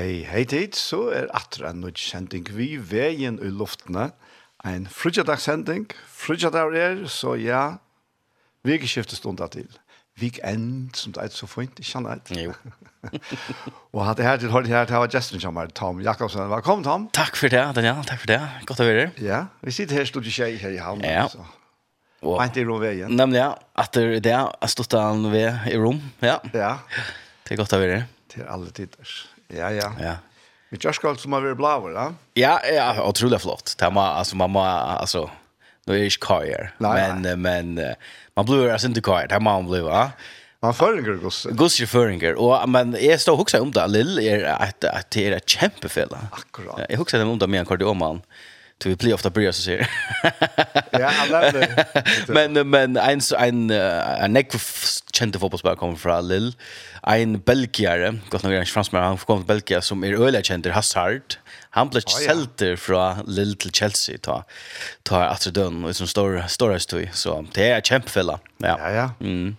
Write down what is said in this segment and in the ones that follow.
Hei, hei tid, så er atra en nødt sending vi veien i luftene. En frugedagssending, frugedag er, så ja, vi ikke skifter stundet til. Weekend, som det er så fint, ikke sant? det? Jo. og hatt det her til, hørt her til, var gesten som var Tom Jakobsen. Velkommen, Tom. Takk for det, Daniel, takk for det. Godt å være her. Ja, vi sitter her, stod ikke her i havn. Ja. Så. Og, Beint i rom veien. Nemlig, ja. at det, jeg stod den ved i rom, ja. Ja. Det er godt å være her. Til alle tider. Ja, ja. Ja. Vi just skal som har vært blåver, ja? Ja, ja, utrolig flott. Det man, altså man må, alltså, nu är det inte kajer. Men, men, man blir alltså inte kajer, det har man blir, va? Man föringer Gus Gosse føringer. Og men jeg står också om det. Lill at at det er ett kämpefälla. Akkurat. Jeg huxar dem om det med en kardioman vi blir ofta börjar så säger. ja, men men en en en neck kände fotbollsspelare kommer från Lille. En belgiare, gott nog en fransman, han kommer från Belgia som är öliga känd Hazard. Han blev oh, ja. från Lille till Chelsea ta ta efter dön och som står stora stoj så det är kämpfälla. Ja. Ja ja. Mm.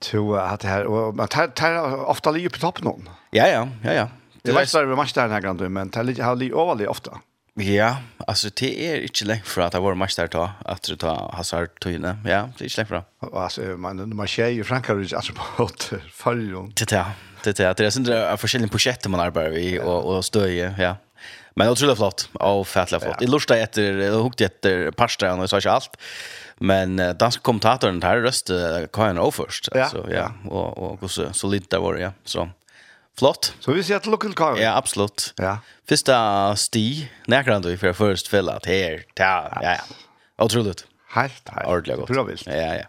To att här och man tar, tar ofta ligger på toppen någon. Ja ja, ja ja. Det var så det match där när grann men tar ligger har ligger ofta. Ja, alltså det är inte länge för att det var match där ta att det ta Hazard tyne. Ja, det är inte länge för. Alltså man man ser i Frankrike altså på åt fallon. Det är Det där. Det är sådär forskjellige projekter man arbetar i och och stöje, ja. Men otroligt flott. Ja, färdligt flott. Det lustar efter hukt efter pastan och så inte allt. Men dansk kommentatorn här röst Kajan O först alltså ja och och så så lite där var det ja. Så Flott. Så vi ser att local car. Ja, absolut. Ja. Första sti, näkran då för först fälla att här, ta, ja ja. Otroligt. Helt, helt. Ordentligt gott. Provis. Ja, ja.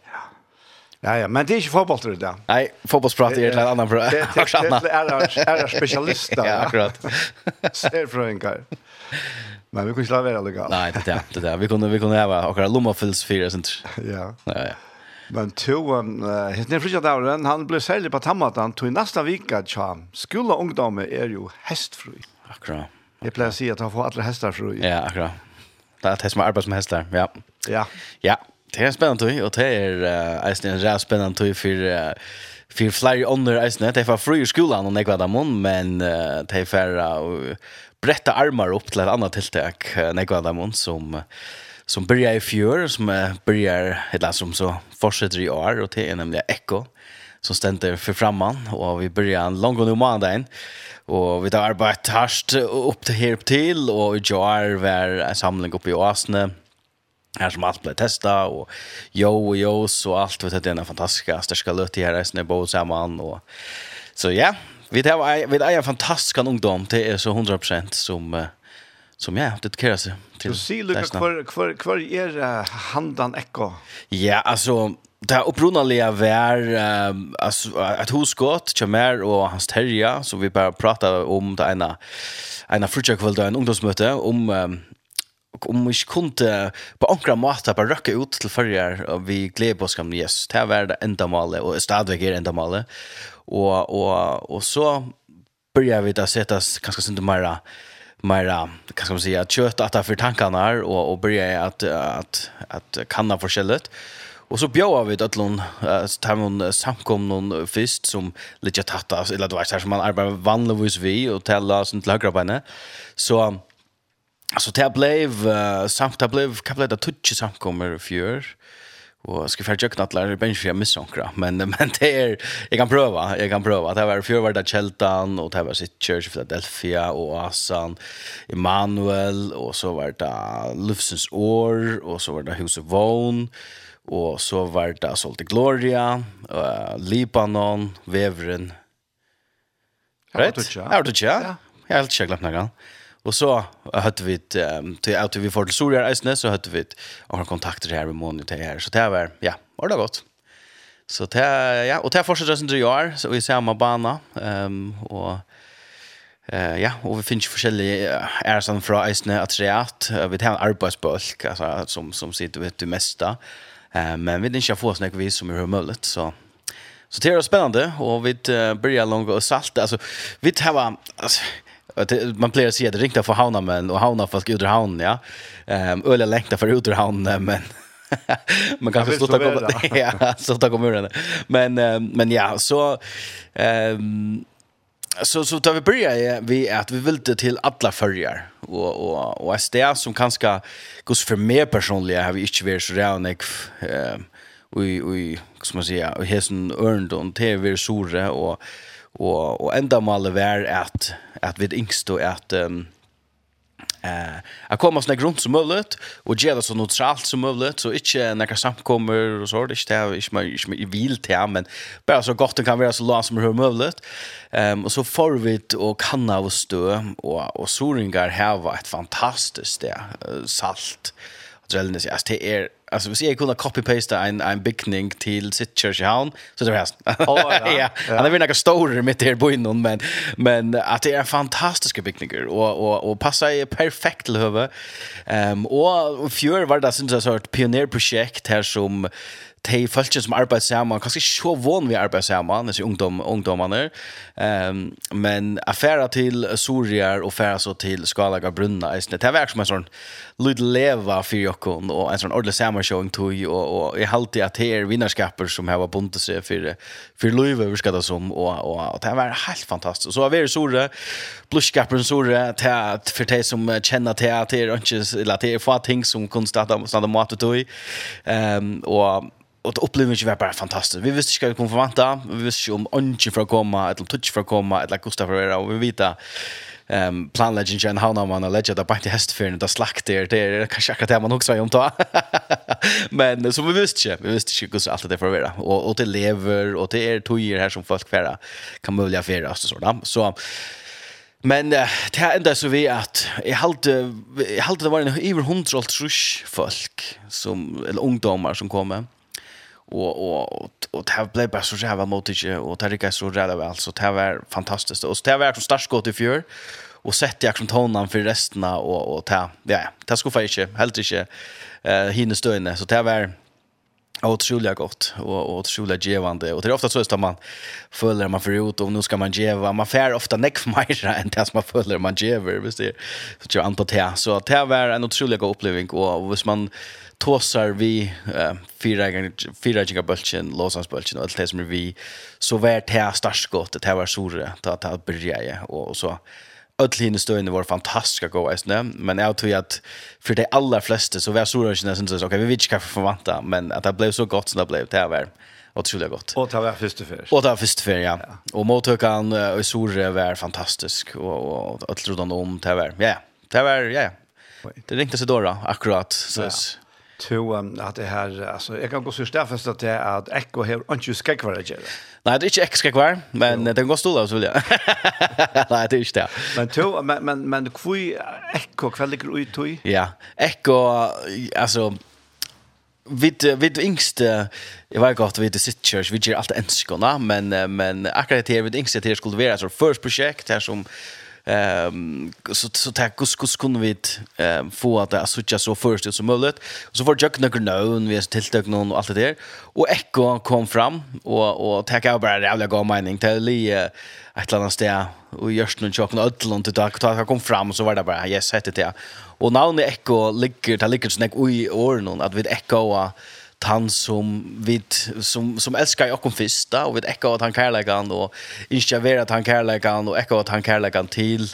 Ja, ja, men det är ju fotboll tror jag. Nej, fotbollsprat är ett annan för. Det är är specialister. Ja, akkurat. Ser frönkar. Men vi kunde inte vara lugna. Nej, det är det. Vi kunde vi kunde ha våra lomma fylls fyra sent. Ja. Ja, ja. Men to, um, uh, henne frikjadavren, han ble særlig på tammatan, to i nasta vika, tja, skola ungdomme er jo hestfru. Akkurat. Jeg pleier å si at han får alle hester fru. Ja, akkurat. Det er det som arbeider arbeid som hester, ja. Ja. Ja, det er spennende tog, og det er uh, eisen en ræv spennende tog for, uh, for flere ånder eisen. Det er for fru i skolan, og nekva dem om, men uh, det er for uh, bretta armar opp til et annet tiltak, nekva dem om, som... Uh, som börjar i fjör som börjar eller som så fortsätter i år och det är nämligen Echo som ständer för framman och vi börjar en lång och nu måndag och vi tar bara ett upp till här upp till och i jar var en samling uppe i Åsne här som allt blev testa och jo och jos och allt vet det är en fantastiska största löt i här resten är bo samman och så ja vi tar vi är en fantastisk ungdom det är så 100% som som jag dedikerar sig till. Du ser Luca för för kvar är handan ekko. Ja, alltså det upprunaliga var um, alltså att hos Scott Chamer och hans Terja så vi bara pratade om det ena ena frukostkväll en ungdomsmöte om um, om vi kunde på ankra måta bara röka ut till förrjar och vi gled på skam yes det var det enda målet och stadigt är enda målet och och och så började vi ta sättas ganska synd mera mera kan man säga kött att för tankarna och och börja att att att kanna förskället. Och så bjöd vi att lån att ta någon samkom någon fest som lite tatta eller det var så som man arbetar vanligtvis vi och tälla sånt lagra på Så alltså det blev samt det blev kan bli det? Tutsch samkommer för och ska försöka knappt lära mig jag missar några men men det är jag kan prova jag kan prova det var för vart Cheltan och det var sitt Church of Philadelphia och Asan Emmanuel och så var det Lufsens år och så var det House of Vone och så var det Solte Gloria uh, Libanon Vevren Right? Ja, det är det. Ja, helt säkert någon. Och så hade vi ett till att vi får till Soria Isne så hade vi har kontakter här med Monica här så det var ja, var det gott. Så det ja, och det fortsätter sen tre år så vi ser man bana ehm och Eh ja, och vi finns ju olika är sån från Isne att reat vi har en arbetsbulk alltså som som sitter vet du mesta. Eh men vi inte få snack vi som är möjligt så så det är spännande och vi börjar långa och salt alltså vi tar alltså man plejer säga det ringta för hauna men och hauna fast ut ur haun ja. Ehm um, öle längta för ut ur haun men man kan förstå att komma ja så ta kommer den. Men men ja så ehm så så tar vi börja vi att vi vill det till alla förjar och och och är det som kanske går för mer personliga har vi inte varit så där och ehm vi vi ska man säga och hesen örnd och tv sore och och och ända målet var att att vi yngst då att um, eh att komma så grunt som möjligt och göra så neutralt som möjligt så inte några samkommer och så det inte jag inte inte i vill till men bara så gott det kan vara så långt som hur möjligt. Ehm och så får vi och kanna av stö och och soringar här var ett fantastiskt det salt. Drellnes, det är alltså vi ser kunna copy paste en en bikning till sitt church hound så det är häst. Ja. ja. Han är väl några stora mitt här på innan men men att det är fantastiska bikningar och och och passar ju perfekt till huvud. Ehm och fjör var det syns jag så ett pionjärprojekt här som de folkene som arbeider sammen, kanskje så vann vi arbeider sammen, disse ungdom, ungdommene, um, men affæra til Sorier og affæra så til Skalaga Brunna, det er virkelig som en sånn lite leva för jag kon och en sån ordentlig sammanshowing tog och och jag hade att här vinnarskaper som har buntat sig för för Löve vi ska ta som och och och det var helt fantastiskt. Så har det såre blushskapen såre att för dig som känner till att det är inte eller att det är få ting som konstant att stanna mat och tog. Ehm och och det upplevelsen var bara fantastisk. Vi visste inte vad vi kunde förvänta. Vi visste om Onchi för att komma, eller Touch för att komma, eller Gustav för att och vi vet ehm planlegend Jan Hanna man har legend att det häst för det slakt där det är kanske akkurat det man också om då. Men som vi visste inte, vi visste inte hur allt det för att vara och och det lever och det är tojer här som folk färra kan möjliga färra och sådär. Så Men uh, det här enda så vi att jag hade jag hade det var en över 100 folk som eller ungdomar som kommer och och och det blev bare så mot motigt och det gick så rätt väl så det var fantastiskt. Och det var som startskott i fjör och sett jag som tonen för resten och och det ja det skulle få inte helt inte eh hine støyne så det var otroligt gott och och otroligt givande och det är ofta så att man följer man för ut och nu ska man geva man fär ofta neck för mig än det som man följer man gever visst det så jag antar det så det var en otrolig upplevelse och hvis man tåsar vi eh, fyra fyra giga bulchen låsans bulchen och allt det som vi så vart här startskottet här var Sore ta ta börja och, och så öll hinne stöjne var fantastiska gå äsne men jag tror att för de allra flesta så var Sore inte sen så okej okay, vi vet inte förvänta men att det blev så gott som det blev det var otroligt gott. Och det var första för. Och det var första för ja. ja. Och mottakan i Sore var fantastisk och och allt runt om det var. Ja, det var ja. Det ringte sig då då akkurat så. Ja to um, at det her, alltså jag kan gå så starkt att det är att Ekko har ikke ska kvar det gör. Nej, det är inte Echo men det kan gå stål av, så vil jag. Nej, det är inte det. Men to men men men hvor Ekko kväll ligger ut tog? Ja, Ekko, alltså vid vid yngste jag vet gott vid the city church vi gör allt enskona men men akkurat här vid yngste här skulle vara så först projekt här som Ehm så så tack och skulle kunna vi ehm få att det så så först som möjligt. Och så får jag några någon vi tilltog någon och allt det där. Och Echo kom fram och och tack jag bara jävla god mening till ett eller annat ställe och görs någon chock något ödlon till tack tack kom fram och så var det bara yes hette det. Och nu Echo ligger där ligger snack oj år någon att vi Echo och han som vid som som älskar Jakob första och vid ekka att han kärlekan och inspirerar att han kärlekan och ekka att han kärlekan till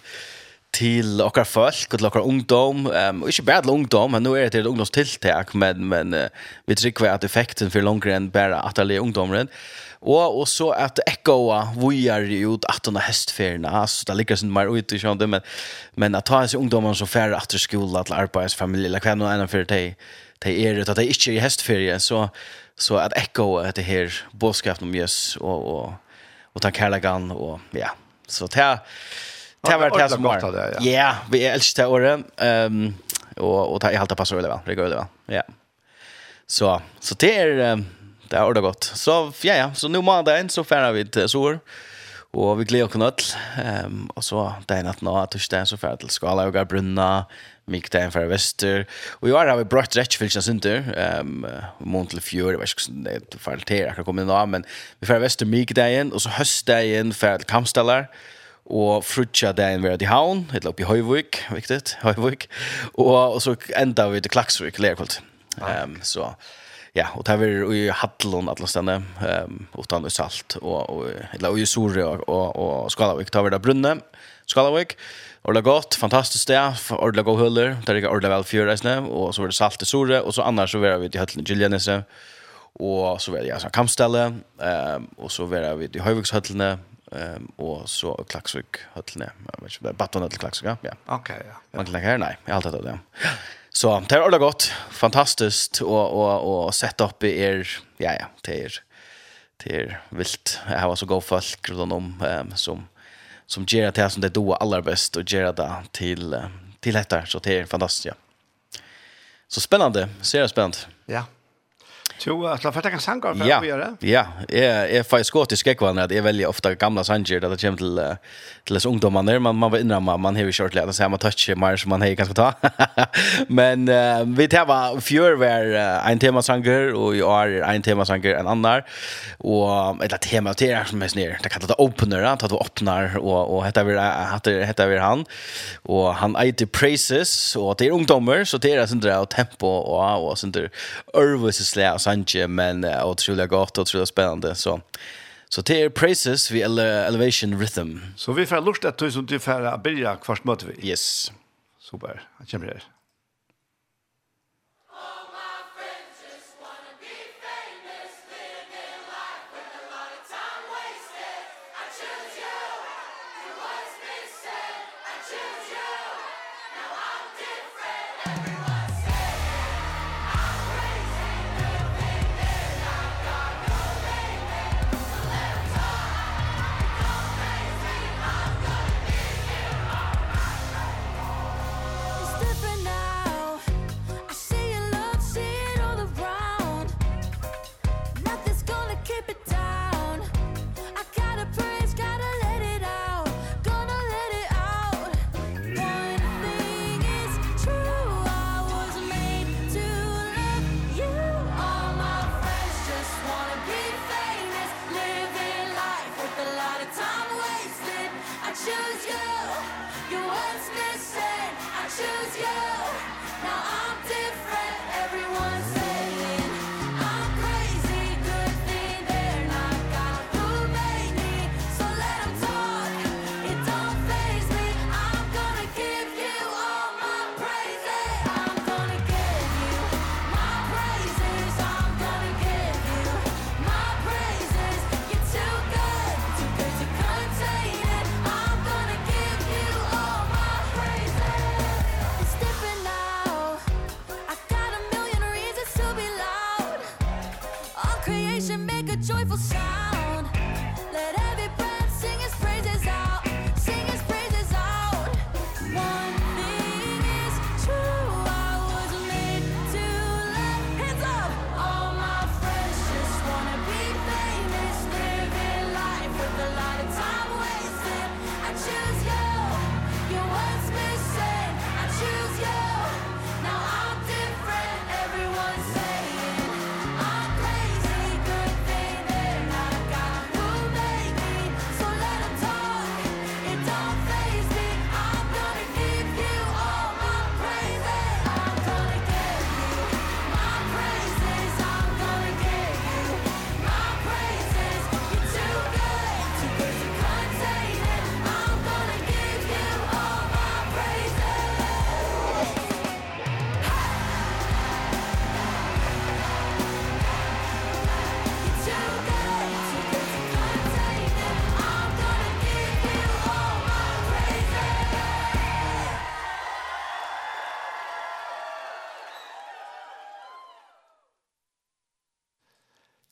till och folk och till ungdom um, och inte bara ungdom men nu är det till ungdomstiltak men men uh, vi tycker att effekten för längre än bara att alla ungdomar och och så att ekoa vi är ju att den hästfärna så det ligger sånn mer ut i sjön men men att ta så ungdomar som färra efter skola til arbeidsfamilie eller kvar någon annan för dig det är det att det inte i hästferie så så att echo att det här boskapen om Jesus och och och ta kærlegan och ja. Så det det var det som var. ja. Vi elsker det åren ehm och och ta i halta passar väl va det går det va ja. Så så det är det har ordet gott så ja ja så nu måndag så färrar vi till Sor Og vi gleder oss nødt. Um, og så det er natt nå, torsdag, så fer til Skala og Garbrunna, Mik det er fra Vester. Og i år har vi brått rett fylkene synder. Um, Mån til fjord, jeg vet ikke hvordan det er for til akkurat kommet inn men vi fer Vester Mik det igjen, og så høst det igjen fer til Kampstallar. Og frutja det igjen ved i havn, helt oppe i Høyvøk, viktig, Høyvøk, Og, og så enda vi til Klaksvøk, Lerkvold. Um, så... So, ja, och där var ju Hallon alla ställen ehm utan salt och och eller och ju sorre och och, och Skalavik tar vi där brunne. Skalavik och det gott, fantastiskt sted, och det går huller, där det ordla väl fjöra och så var det salt i sorre och så annars så var vi till Höllen Gillianese och så var det så kampställe ehm och så var vi till Höjvikshöllene ehm och så Klaxvik höllene. Jag vet inte, Batten eller Klaxvik, ja. Okej, ja. Man kan lägga här nej, jag har alltid det. Ja. Så det har ordentligt gott, fantastiskt och och och sätta upp i er ja ja, det är det är vilt. Jag har så god folk runt om um, som som ger det här som det då allra bäst och ger det till till detta så det är fantastiskt. Ja. Så spännande, ser det spänt. Ja. Jo, att la fatta kan sanga för att göra. Ja, är är för skotisk ekvan att är väldigt ofta gamla sanger där det kommer till till oss ungdomar när man man var innan man man har ju kört lite så här man touch mer som man har kanske ta. Men uh, vi tar var fjör var uh, en tema sanger och jag är en tema sanger en annan och ett tema till är som är snär. Det kallas det opener, att du öppnar och och heter vi heter heter vi han och han äter praises och det är ungdomar så det är sånt där tempo och och sånt där Örvus släs sanje, men uh, otroligt gott och otroligt spännande så så det är praises vi ele elevation rhythm. Så vi får lust att tusen till får börja kvart möte vi. Yes. Super. Jag kommer det.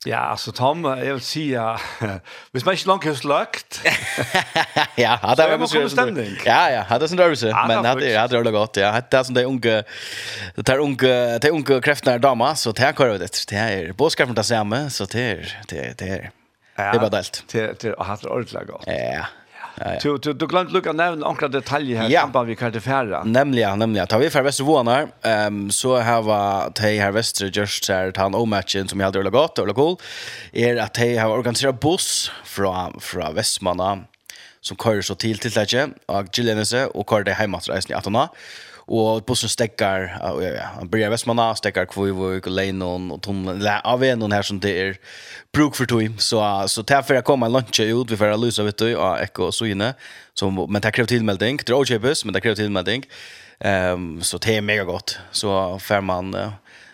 Ja, alltså Tom, jag vill säga, hvis man inte långt har slökt. ja, hade jag väl så stämning. Ja, ja, hade sin rörelse, men hade hade det gott. Ja, hade som det unga det där unga det unga kräftna dama så det här kör det. Det är boskapen där samma så det är det det är. Det är bara delt. Det det har det ordentligt gott. Ja ja. Du, du, du glemt lukka nevne några detaljer här ja. samband vi kallte färra. Nämligen, nämligen tar vi för väster vånar, um, så hava tei här väster just här ta han omatchen som jag hade øyla godt, øyla cool, Är att tei har organiserat buss från från Västmanna som kör så till till läge och Gillenese, och kör det heimatreisen i Atona och bussen stäckar ja ja han börjar Västmanna stäckar Kvivoj och Leinon och tunneln av en någon här som det är bruk för tog så så därför jag kommer luncha ut vi får lösa vet du och echo så inne som men det kräver tillmelding det är men det kräver tillmelding ehm um, så det är mega gott så får man uh,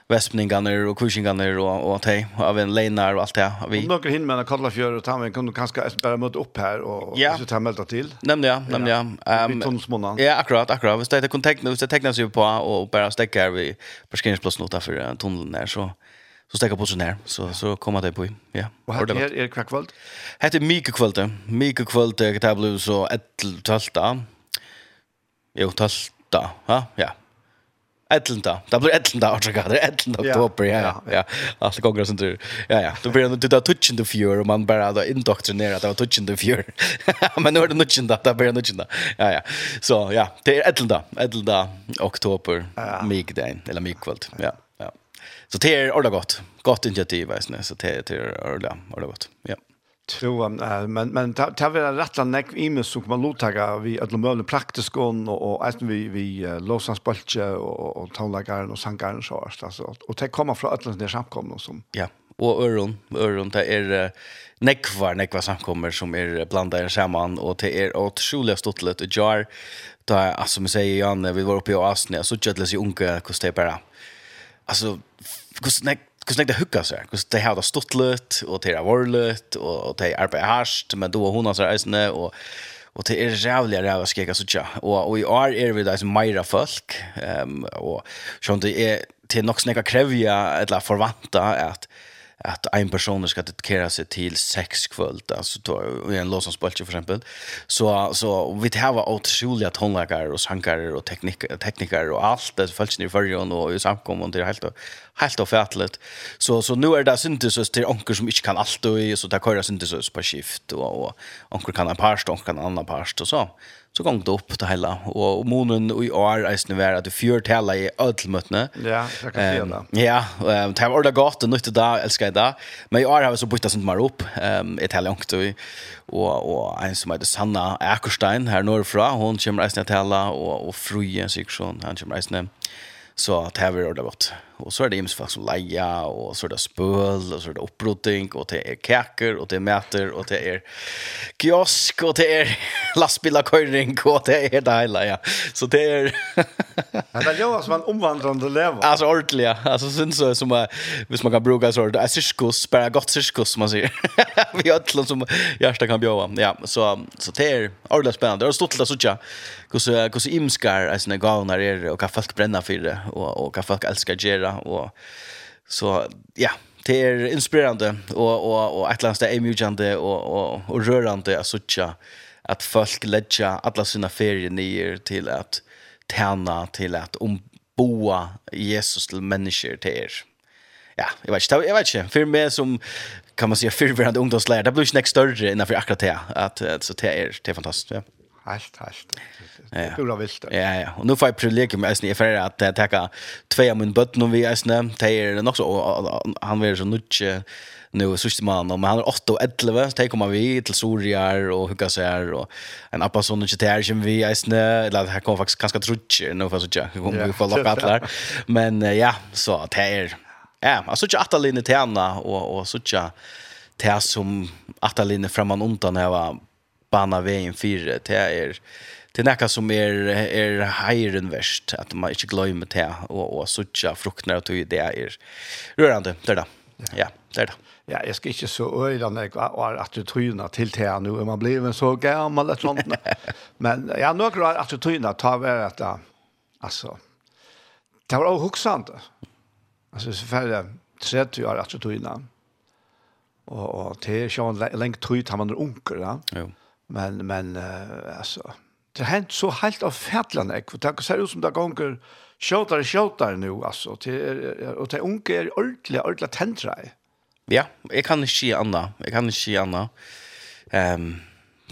väspningarna och kushingarna och och te av en lenar och allt det. Vi några hinner med kalla fjör och ta kan du kanske bara möta upp här och ja. så ta melda till. Nämnde jag, nämnde jag. Ehm um, Ja, akkurat, akkurat. Vi stäckte kontakt nu, så tecknas ju på och bara stäcka här vid parkeringsplatsen utanför tunneln där så så stäcka på sån här så så kommer det på ja och här är er kväll heter Mika kväll Mika kväll det blir så 12 Jo, tölta. Ja, ja Ätlenta. Det blir ätlenta och så går det ätlenta oktober. Ja, ja. ja. Alltså går det sånt där. Ja, ja. Då blir det då touch in the fear och man bara då indoktrinerar att touch in the fear. Men nu är det nutchen in det, blir nutchen in. Ja, ja. Så ja, det är ätlenta. Ätlenta oktober migdagen eller migkväll. Ja, ja. Så det är ordentligt gott. Gott initiativ, vet ni. Så det är ordentligt, ordentligt gott. Ja. Jo, äh, men men ta ta vi rätt näck i mig så man lotaga vi alla möjliga praktiskt och och även vi vi låtsas bolche och och taulagaren och sankaren så här alltså och det kommer från alla där samkomna som ja och öron öron det är nekvar nekvar samkommer som är blandade samman och det är otroligt stort og jar då alltså som säger Jan vi var uppe i Asne så jättelös i unga kostar bara alltså kost nek hvordan det hugga seg, hvordan det har det stått litt, og det har vært litt, og det har arbeidet harst men då hon hun har seg eisene, og, og det er rævlig rævlig skjega suttja. Og, og i år er vi da som meira folk, um, og sånn det er til nok snakka krevja, eller forvanta, at att en person ska dedikera sig till sex kväll alltså då i en låtsasbolche för exempel. Så så vi det här var otroliga tonläggare och sankare och tekniker tekniker och allt det följs ni förrjon och i samkommun till helt helt ofattligt så så nu är det syntesis till onkel som inte kan allt och så där kör syntesis på skift och och onkel kan en parst onkel kan en annan parst och så så gong det opp det hele. Og månen i år er snu vær at du fyrt hele i ødelmøttene. Ja, det kan jeg da. Ja, um, det har vært godt, og nytte da, elsker jeg da. Men i år har vi så byttet sånt mer opp, um, et hele langt. Og, og, og en som heter Sanna Akerstein her nordfra, hun kommer reisende til hele, og, og Fruje Sigurdsson, han kommer reisende tala Så att här är det gott. Och så är det ims folk som leja och så är det spöl och så är det upprotning och det är kaker och det är mäter och det är kiosk och det är lastbilar körning och det är det hela ja. Så det är Det är ju som en omvandrande leva. Alltså ordentligt. Alltså syns så som är hvis man kan bruka så det är cirkus, bara gott cirkus som man säger. Vi öllon som hjärta kan bjuda. Ja, så så det är ordentligt spännande. Det är stort att såcha. hur så imskar alltså när gavnar är och kan folk bränna för det och och vad folk älskar göra och så ja det är inspirerande och och och ett lands det är mjukande och och och rörande att söka att folk lägga alla sina ferier ner till att tjäna till att omboa Jesus till människor till er. Ja, jag vet inte, jag vet inte. För mig som kan man säga förvärande ungdomslärare, det blir ju nästa större innan för akkurat det. Att, så det är, det är fantastiskt. Ja. Helt, helt ja. pura vilt. Ja, ja. Och nu får jag privilegium med SNE för att jag tar två av min bötten om vi är SNE. Det är nog så, han är så nutje nu sista mannen, men han är 8 och 11, så det kommer vi till Soriar och hugga sig här och en appa som inte är som vi är snö, eller det här kommer faktiskt ganska trutsch nu för så jag kommer vi få locka alla Men ja, så det är, ja, jag såg att alla linjer till henne och, och såg det som att alla linjer framman undan här var bana vägen fyra, det är det är något som är är hejren värst att man inte glömmer det och och sucha frukter och det är rörande där då. Ja, där då. Ja, jag ska inte så öjda när jag du attityderna till te nu nu. Man blir så gammal eller sånt. Men ja, jag har du attityderna tar väl att alltså det var ohuxande. Alltså så färre 30 år attityderna. Och, och det är ju en länge tid han man onkel. Ja? Jo. Men, men alltså det har hänt så helt av färdlan ek det ser ut som det gånger skjåtar skjåtar nu alltså. Till och det unge är ordentligt ordentligt täntra ja jag kan inte se anna jag kan inte se anna ehm um,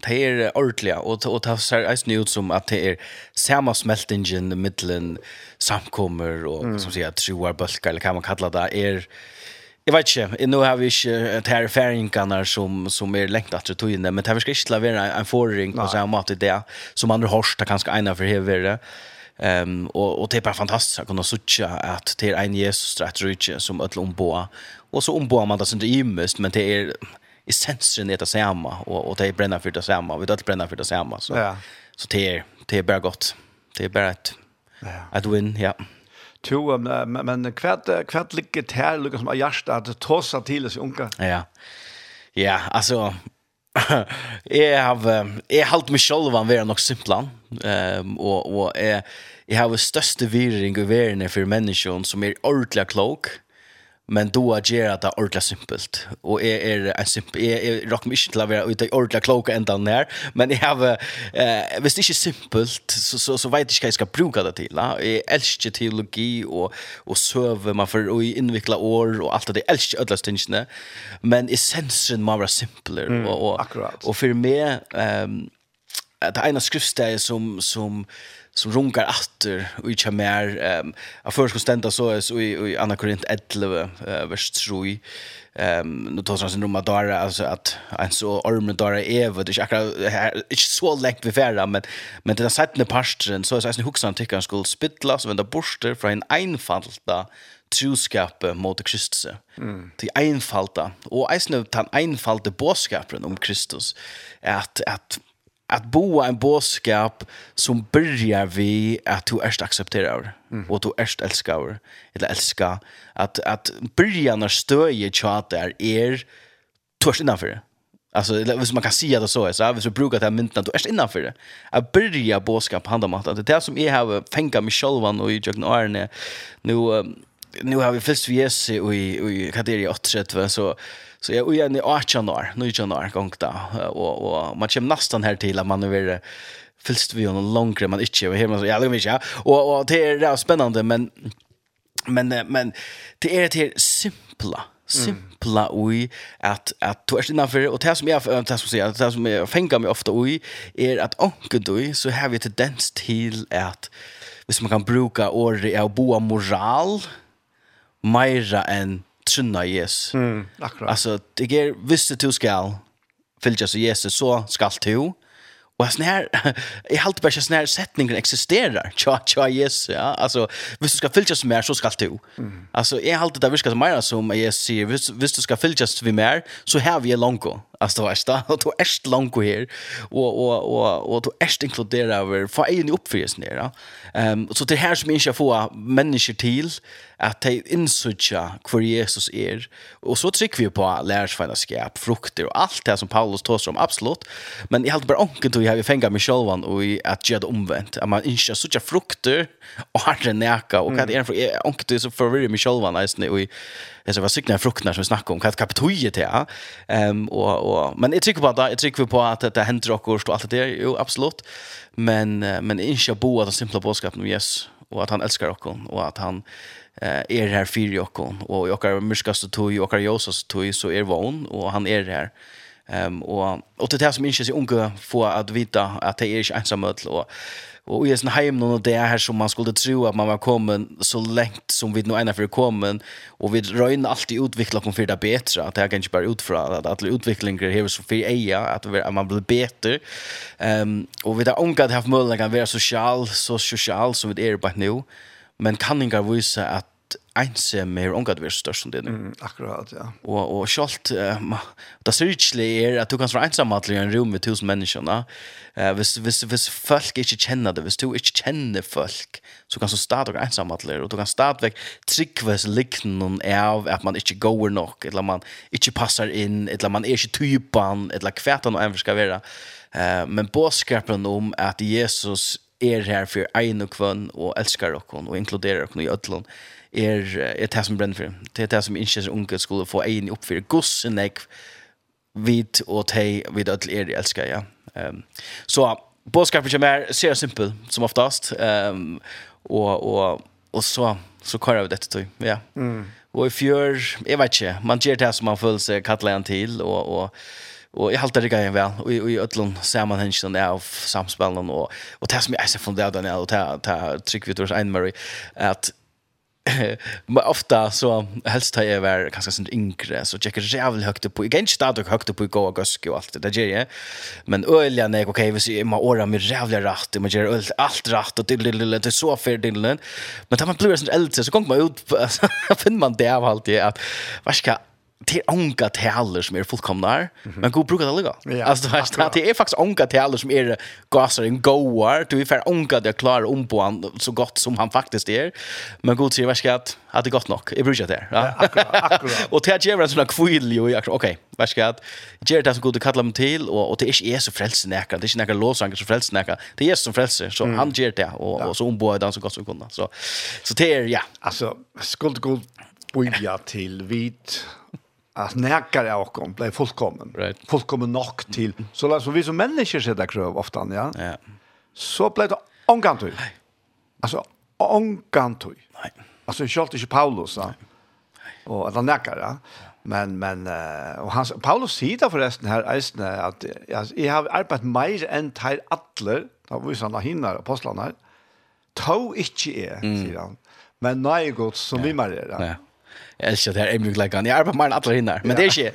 det är ordentligt och och det ser ut som att det är samma smältingen i mitten samkommer och mm. som säger troar bulkar eller kan man kalla det är Jeg vet inte, nå har vi ikke ett her færingene som, som er lengt etter togene, det, men det här ska inte lavera en forring på så om mat i det, som andra hårsta kanske ena för hevare. Um, och, och det är bare fantastiskt att kunna sucha att det er en Jesus strategi som ödla omboa. Och så omboa man det som det er mest, men det är essensen i det samma, och, och det är bränna för det samma, vi ödla bränna för det samma. Så, ja. så det, är, det är bara gott. Det är bara et, ja. et win, ja. Yeah. Jo, men, men kvart kvart ligger här Lucas som Ajasta att tossa til sig unge? Ja. Ja, alltså jag har jag hållt mig själv var vara nog simplan. Ehm och och är jag har största virring över när för människan som är ordentligt klok men då att det det ordentligt simpelt. Och är är en simpel är är rock mission till att vara ute ordentligt kloka ända ner men jag har eh visst inte simpelt så så så vet jag ska ska bruka det till Ja? är älskar teologi och och söver man för och invikla år och allt det. Älskar alla stingarna men essensen må vara simpler. Och och, och för mig ehm det ena skriftställe som som som runkar atter och inte mer ehm um, att först ska stända så så i, i Anna Korint 11 uh, vers 3 ehm um, nu tar sig nummer där alltså att en så armen där är vad det är akkurat inte så länge vi färra men men den sjätte pastren så är det huxan tycker skulle spittla så den borster från en einfalda troskapet mot Kristus. Mm. Til einfalda. Og eisne den einfalta båskapen om Kristus. At, at att boa en boskap som börjar vi at du erst accepterar mm. og du erst elskar eller elska. At, at börja när stöje chatar er törs innanför alltså hvis man kan säga det så så hvis så brukar det här du erst innanför det att börja boskap handlar om att det där som jag har fänga mig själv och i jag när nu nu har vi först vi är i i kategori 8 så Så jag är i 18 år, 19 år gång då och och man kommer nästan här till att man är väl fyllt vi någon långre man inte och här man så jag vet inte. Och och det är rätt spännande men men men det är det simpla simpla ui at at du er innanfor og det som jeg det som sier det som jeg fengar meg ofte ui er at onkel du så har vi tendens til at hvis man kan bruka året av boa moral meira enn trunna Jesus. Mm, akkurat. Alltså det är visst du ska fylja så Jesus så skall du. Och sån här i halt bara sån här sättningen existerar. Tja tja Jesus. Ja, alltså visst du ska fylla så mer så ska du. Mm. Alltså är halt det där som mer som Jesus säger, visst du ska fylla så vi mer så här vi är långt. Alltså då vet att då är långt här och och och och då är inkluderad över för en uppfyllelse ner. Ehm så det här som inte får människor till att ta insucha för Jesus är och så trycker vi på lärsfällskap, frukter och allt det som Paulus tar om absolut. Men i allt bara onken då jag vill fänga mig själv och i att göra det omvänt. Att man inte sucha frukter och har det näka och att det för onkel då så förvirrar mig själv nästan och jag så var sykna frukterna som vi snackar om, kan kapitojet här. Ehm och og men jag tycker på det jag tycker på att det hender och och allt det jo absolut men men ikke bo att simple bådskapen om Jesus och att han älskar oss och att han eh er här för oss och jag kan myrskas och tog okkar Jesus tog så är vogn, och han är här ehm och och det här som ikke er unge få att vita att det är ikke ensamhet och Och i sin hem någon det här som man skulle tro att man var kommet så långt som vi nu ena för kommen och vi røyner alltid utveckla kom för det bättre att det er kan bare bara ut för att att utveckling här så at, vi- att man blir bättre. Ehm um, och vi där onkat haft möjlighet kan vara social så social som vi är på nu men kan ikke vise att ensam er omgat vi størst som det nu. Mm, akkurat, ja. Og, og kjalt, uh, det ser utlig er at du kan være ensam i en rom med tusen menneskene. Uh, hvis, hvis, hvis folk ikke kjenner det, hvis du ikke kjenner folk, så kan du stadig være ensam i og du kan stadig tryggves liknen av at man ikke går nok, eller man ikke passar inn, eller man er ikke typen, eller kvetan og enn skal være. Uh, men bådskapen om at Jesus er her for ein og kvann og elskar okkon og inkluderer okkon i ødlån er, er det som brenner for. Det er det som ikke unge skulle få en opp for. Gossen jeg vid og teg vid ødel er de elsker, ja. Um, så bådskapen kommer er ser simpel, som oftast. Um, og, og, og så, så kører vi dette tog, ja. Mm. Og i fjør, jeg vet ikke, man gjør det som man føler seg kattler en til, og, og Og jeg halter det grejen vel, og i ødlån ser man hensen av samspillene, og, og det som jeg ser fra den, Daniel, og det, det trykker vi til oss en, Marie, at men ofta så helst har jag varit ganska sånt yngre så checkar jag jävligt högt på. Jag kan inte och högt på i går och allt det där jag. Men öljan är okej, vi ser man åra med jävla rätt, man gör allt allt rätt och det det till så för till. Men tar man blir sånt äldre så kommer man ut finner man det av allt det att vad ska det är onka taler som är fullkomna. Men god brukar det ligga. Alltså det här det är faktiskt onka taler som är gasar en goar. Du är för onka det klarar om på han så gott som han faktiskt är. Men god säger värska att att det gott nog. Jag brukar det. Ja. Akkurat. Och det ger en sån kvill ju jag. Okej. Värska att ger det så god att kalla mig till och och det är inte så frälsnäka. Det är inte några låsang så frälsnäka. Det är som frälse så han ger det och och så ombo den så gott som kunna. Så så det är ja. Alltså skuld god bojja till vit att näkare och kom blev fullkommen. Right. Fullkommen nog till så lär så vi som människor sätta krav ofta ja. Ja. Så blev det ångant till. Alltså ångant till. Nej. Alltså jag skulle inte Paulus va. Och att han näkare. Ja. Men men och han Paulus säger förresten här är att jag har arbetat mer än till alla. Då var ju såna hinner apostlarna. Tå inte är, sier han. Men nej godt, som vi mer är. Ja. Jeg elsker det her emningleggen. Jeg arbeider mer enn alle hinner, men det er ikke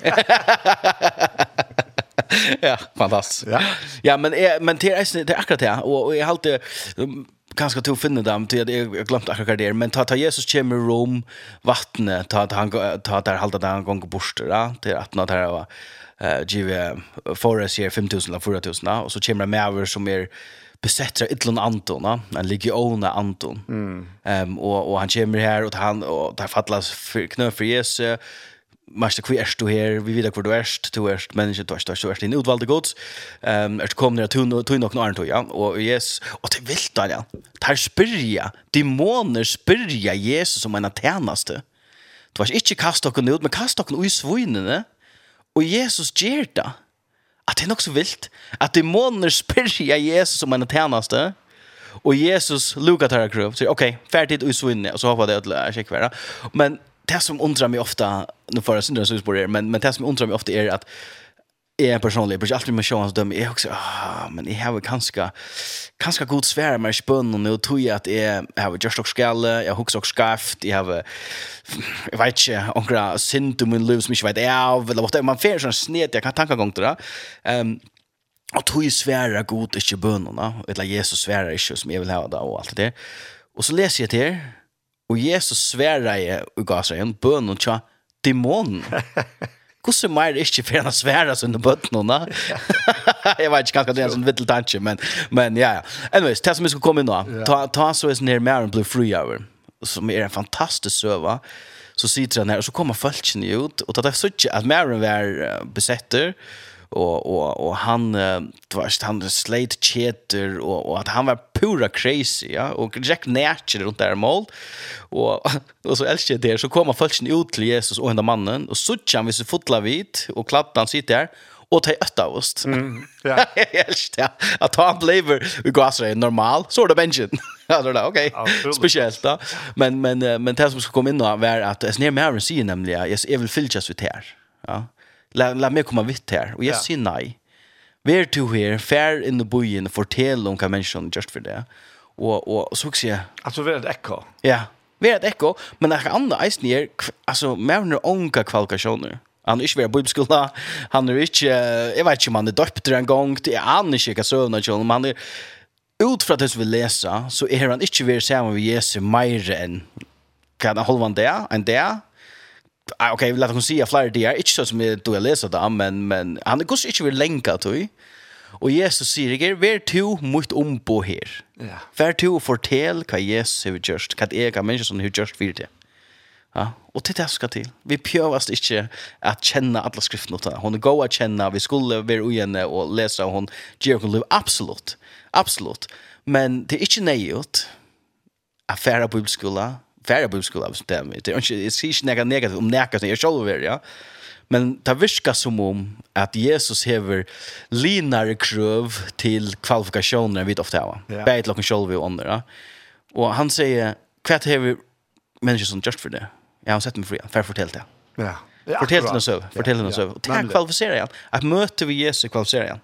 ja, fantastisk. Ja. ja, men jeg, men det är det är akkurat det och og jag har alltid ganska å finne dem till jag har glemt akkurat det men ta ta Jesus kommer i Rom vattnet ta ta han ta der hålla där han gång borster ja till att något här va eh give for us 5000 eller 4000 och så kommer med över som är besätter Idlon Anton, va? en ligger ona Anton. Mm. Ehm um, och och han kommer här och han och där fallas för knö för Jesus. Master kvar är du her? vi vet kvar du är, du är menneske, du är, du är din utvalgte gods. Ehm um, är kom ner till nok noen annan ja och yes och det vill da, ja. Där spyrja, demoner spyrja Jesus som en tärnaste. Du var ikke kasta och ut, men kasta och i svinene. Och Jesus ger det at det er nok så vilt at demoner spyrja Jesus om en tjänaste. og Jesus lukar tar krøv, Så ok, okay, färdigt och så inne. Så hoppa det att lära sig. Men det som undrar mig ofta, nu får jag syndra så men, men det som undrar mig ofta är att jag personligen brukar alltid med sjåans så dömer jag också ah men jag har kanske kanske god svär med spön och nu tror jag att jag har just också skalle jag hooks också skaft jag har jag vet inte några liv som lives mich vet av, eller vad det man får sån sned jag kan tanka gång till det. Ehm och tror ju svära god ikke bönorna eller Jesus svärar ikke som jeg vill ha det och allt det. Och så läser jag till och Jesus svärar i gasar en bön och tja demon hvordan mer ikke for han svære sine bøttene, na? jeg vet ikke kanskje det er en sånn vittel tanke, men, men ja, ja. Anyways, det som vi skal komme inn nå, ta, ta så er sånn her Maren Blue fri Hour, som er en fantastisk søva, så sitter han her, og så kommer folkene ut, og det er sånn at Maren var besetter, og, og, og han, du vet, han sleit kjeter, og, og at han var pura crazy, ja. Och Jack Natcher runt där mål. Och och så älskar det så kommer folken ut till Jesus och hända mannen och så kan vi så fotla vid och kladdan sitter der, och ta ett av oss. Mm, ja. Jag älskar det. Att han blev vi går så normal så det benchen. det, där okej. Speciellt då. Men men men det som ska komma in då är att jag snär mer än nämligen. Jag väl fyllas ut här. Ja. La la mig komma vitt här och jag säger nej. Vær to her, fair in the boyen, fortell om hva menneskene just for det. Og, og så ikke jeg... Altså, vær et ekko. Ja, vær et ekko, men det er andre eisen her, altså, mer onka kvalifikasjoner. Han är svär bibelskola. Han er ikke, jeg vet ikke om han er döpt en det er han hva søvn sövna till men Han er, ut fra det det vi leser, så er han ikke vill sammen med Jesu mer än kan han hålla en där en där Ah, okej, okay, låt oss se flyr det är inte så som du har läst det men men han det går inte vill länka till. Och Jesus säger det är to mot ombo här. Ja. Vär to fortell vad Jesus har gjort, vad är kan människor som har gjort för det. Ja, och det där ska till. Vi pjövast inte att känna alla skrifterna utan hon går att känna vi skulle vara ojämna och läsa hon ger hon liv absolut. Absolut. Men det är inte nejot. Affära bibelskola, färre budskap av det. Det är inte det är inte något negativt om näka som jag själv vill, ja. Men det virkar som om att Jesus hever linare kröv till kvalifikationer vid ofta va. Ja. Bäit locken själv och andra. Och han säger kvätt hever människor som just för det. Jag har sett mig fri. Fär fortell det. Ja. Fortell det så. Fortell det så. Ta kvalificerar jag. Att möter vi Jesus kvalificerar jag.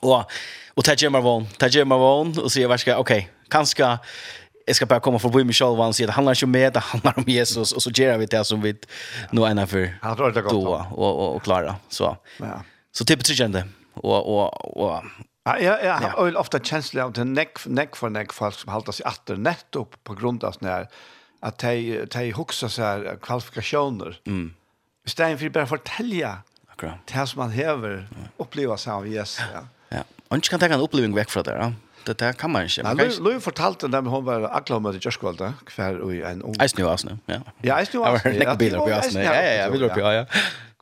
Och och ta gemma von, ta gemma von och se vad ska okej. Okay, kanske jag ska bara komma förbi mig själv och säga det handlar inte om mig, det handlar om Jesus och så gör vi det som vi nu är innanför ja, det gott, då och, och, och klara. Så, ja. så typ tryggande. Och, och, och, Ja, ja, ja. Jag har ofta känslan av den neck neck för neck folk som haltar sig efter nettopp på grund av sådana här att de, de huxar så här kvalifikationer. Mm. Istället för bara fortälja Akkurat. det som man häver, uppleva sig av Jesus. Ja. ja. Och inte kan ta en upplevelse väck från det. Ja det där kan man inte. Man kan fortalte när hon var akla med Jörskvald där kvar en ung. Ice new Asne, Ja. Ja, Ice new Arsenal. Jag vill uppe Asne. Ja, ja, jag vill uppe ja.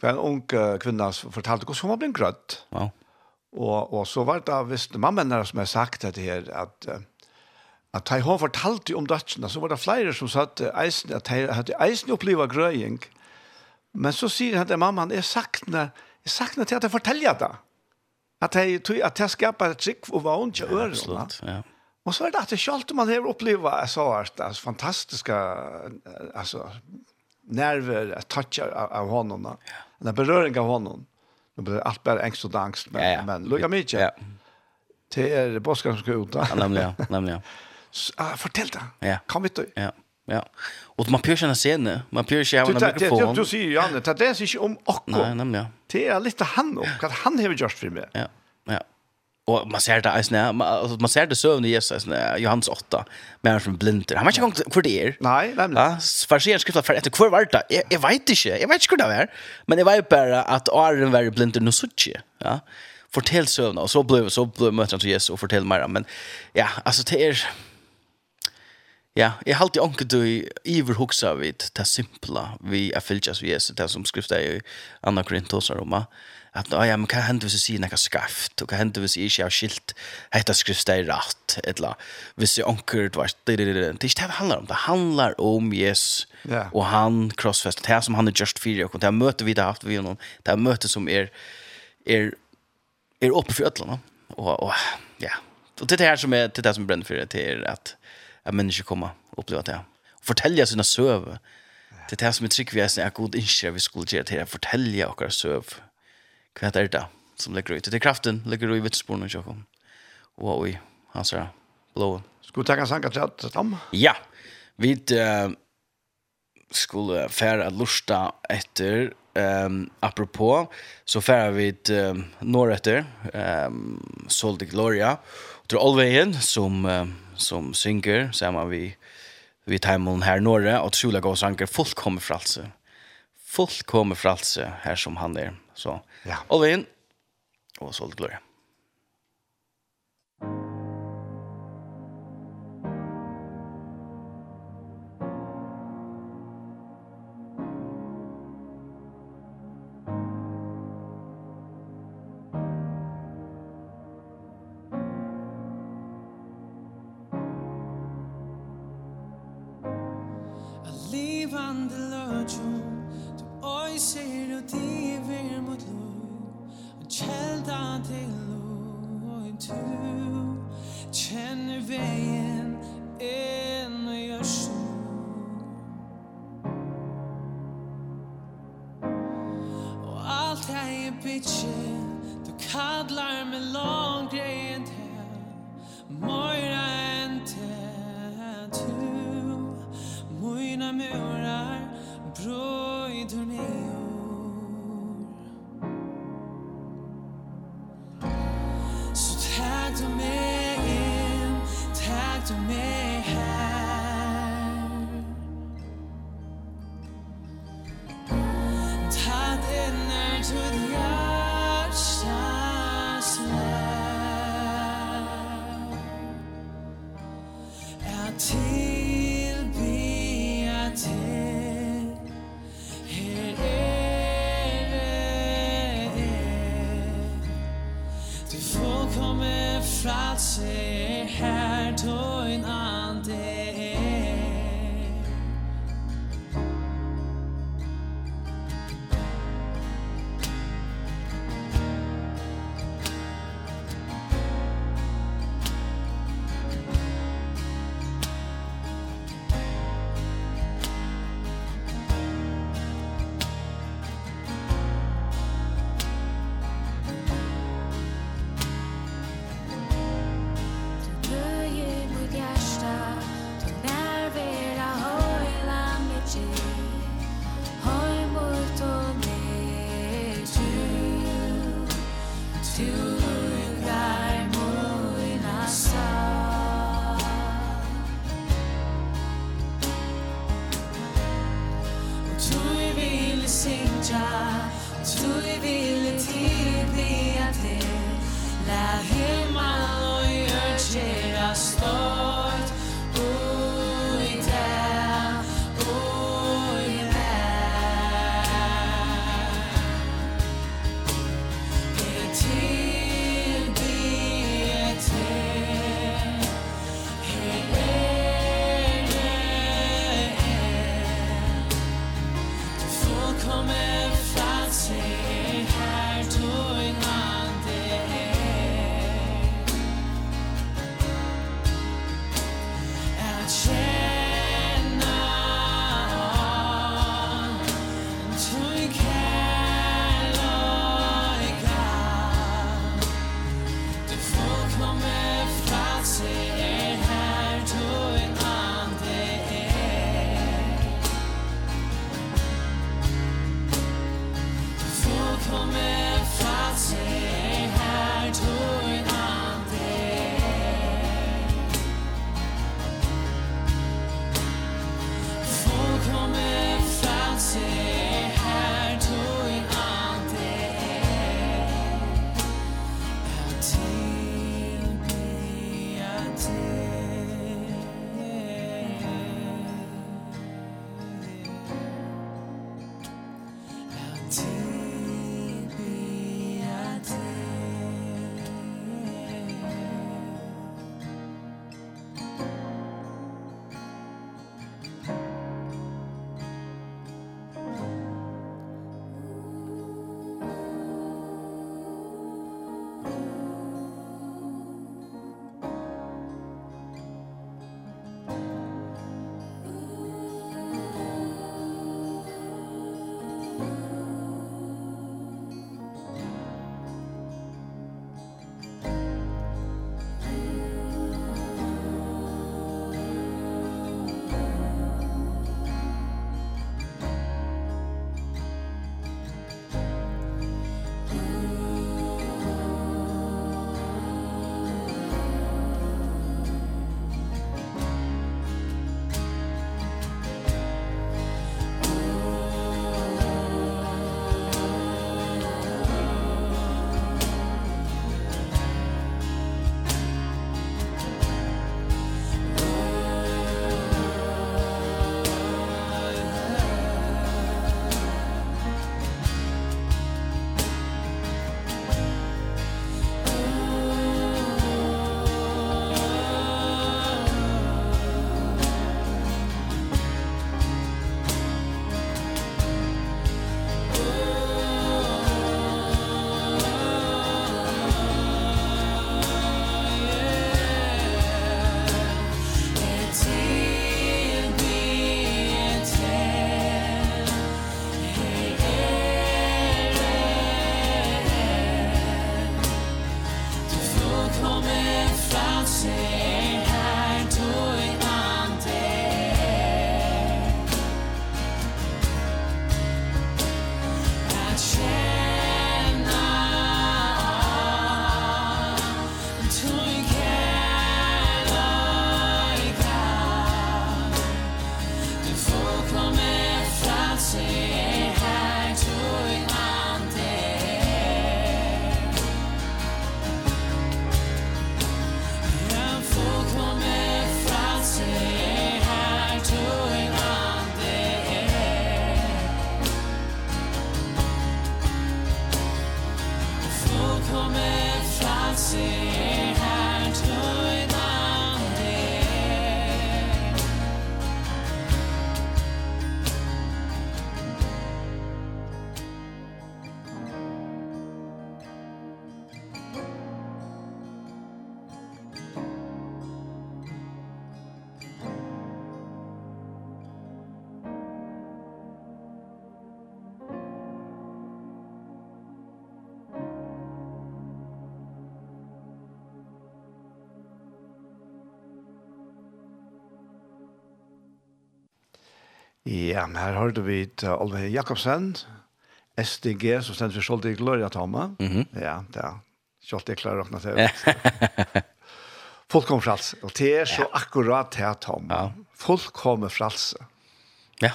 Kvar en ung kvinna fortalte hur hon var blind grött. Ja. Och och så var det av visst mamman där som har sagt att det här att att han har om dötterna så var det flera som sa att Eisen att han hade Eisen upplevt gröjning. Men så säger han att mamman är sakna sakna till att fortälja det. At jeg tror at jeg skaper et trygg og vann til ørene. Ja, Og så er det at det kjalt man har opplevd så at det fantastiske altså, nerver, toucher av, av hånden. Ja. en berøring av hånden. Nu blir allt bara ängst och angst men ja, ja. men lugga mig inte. Ja. Det är boskar som ska ut. Nämligen, nämligen. Ah, fortell det. Ja. Kom hit då. Ja. Ja. Och man pyrsar känna scene, man pyrsar ju en mikrofon. Du ser ju Janne, det är inte om Akko. Nej, nej, ja. Det är lite han och att han har gjort för mig. Ja. Ja. Och man ser det alltså när man ser det sövn i Jesus när Johannes 8 med från blinder. Han vet inte hur det är. Nej, nej. Ja, försen skrifta för efter kvar vart det. Jag vet inte. Jag vet inte hur det är. Men det var ju bara att Aron var blinder nu så tjej. Ja. Fortell sövna och så blev så blev mötet till Jesus och fortell mer men ja, alltså det är Ja, jeg halte anker du iver iverhugsa vid det simpla vi er fylgjas vi Jesu, det som skrifta i Anna Korintos og Roma, at ja, men hva hender hvis jeg sier nekka skarft, og hva hender hvis jeg ikke har skilt hetta skrifta i ratt, eller hvis jeg anker, det er ikke det det handlar om, det handlar om Jesus, og han krossfest, det som han er just fyrir, og det er møte vi har haft vi honom, det er møte som er, er, er oppe for ötlarna, og, og ja, og det er det her som er, det er det som brenner for det, det er at, at mennesker kommer og opplever det. Og fortelle sine søv. Det er det som er trygg vi er, at god innskjer vi skulle gjøre til å fortelle okkar søv. Hva er det som ligger ut? Det er kraften ligger ut i vitsporene og kjøkken. Og i hans her blå. Skulle du ta en sang til dem? Ja. Vi uh, skulle fære lusta etter Ehm um, apropå så färar vi ett um, norr efter ehm um, Solde Gloria Tror Olveien som som synker samma vi vi timon här norra och Sula gå sanker folk kommer frälse. Folk kommer frälse här som han är. Så. Ja. Olveien och sålt gloria. Ja, men her hørte vi til Olve Jakobsen, SDG, som stendte for Skjold i Gloria Tama. Mm -hmm. Ja, det er Skjold i Gloria Tama. Ja. Fullkommer frals. Og det er så akkurat det Tom. Ja. Fullkommer frals. Ja,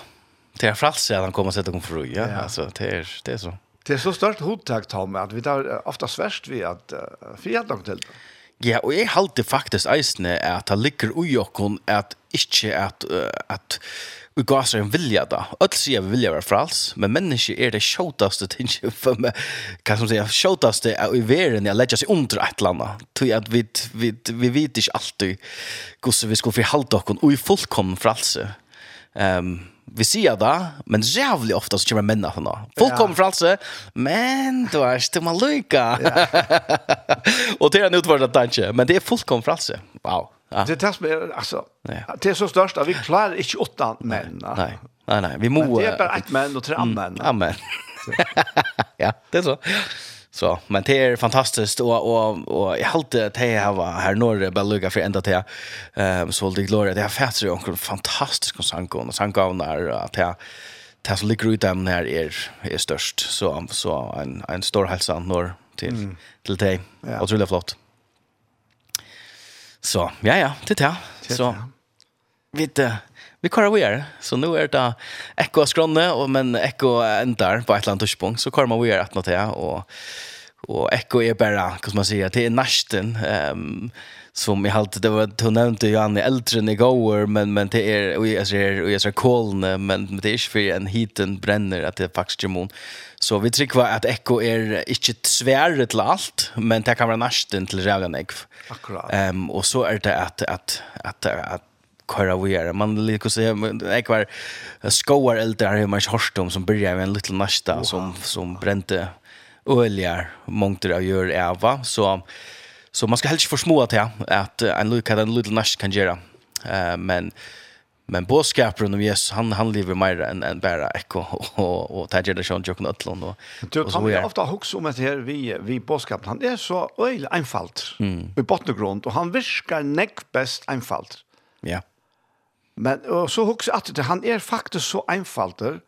det er frals, ja, han kommer og setter kom fru. Ja, ja. altså, det er, det er så. Det er så stort hodtak, Tom, at vi tar ofta sverst vi at uh, frihet nok til det. Ja, og jeg halte faktisk eisne at det ligger ui okkon at ikkje at, uh, at vi gav seg en vilja da. Öll sier vi vilja være frals, men menneske er det sjåtaste tinget for meg, hva som sier, sjåtaste er i veren jeg legger seg under et eller annet, Tui at vi, vi, vi vet ikke alltid hvordan vi skal forhalte okkon ui fullkommen fralse. Um, vi sier det, men jævlig ofte så kommer menn av henne. Folk kommer fra altså, men du er ikke man lykke. og det er en utfordrende tanke, men det er folk kommer fra altså. Wow. Ja. Det er det er, altså, det er så størst at vi klarer ikke åtta menn. Nei, nei, nei, vi må... Men det er bare ett menn og tre menn. Amen. ja, det er så. Så men det är fantastiskt och och och jag hade att det här var här norr bara lugga för ända till ehm så det gloria det är fattar ju en fantastisk konsang och sangavnar att jag det som ligger ut dem här är är störst så så en en stor hälsa norr till mm. till dig. Ja. Otroligt flott. Så ja ja, det där. Så vet du vi kör vi är. Så nu är det ekko skronne och men ekko ändar på ett land tidspunkt. Så kommer vi är att något här och och ekko är bara, hur man säga, det är nästan ehm um, som jag halt det var du nämnde ju han äldre i går men men det är och jag ser och jag ser koln men det är för en hiten bränner att det faktiskt gemon så vi tycker att ekko är inte svärre till allt men det kan vara nästen till jävla nek akkurat. Ehm um, och så är det att att att, att köra vi är man lika så jag kvar skoar äldre här man i Horstom som börjar med en liten nästa wow. som som brände olja mångt det gör Eva. Så så man ska helst få små till att en lucka en liten nästa kan göra eh men men boskaparen om Jesus han han lever mer än än bara ekko och och tager det sjön jocken utlån och du tar ju ofta hooks om att här vi vi boskap han är så öjlig enfalt mm. i bottengrund och han viskar näck bäst enfalt ja. Men og så hugsa at det han er faktisk så einfalter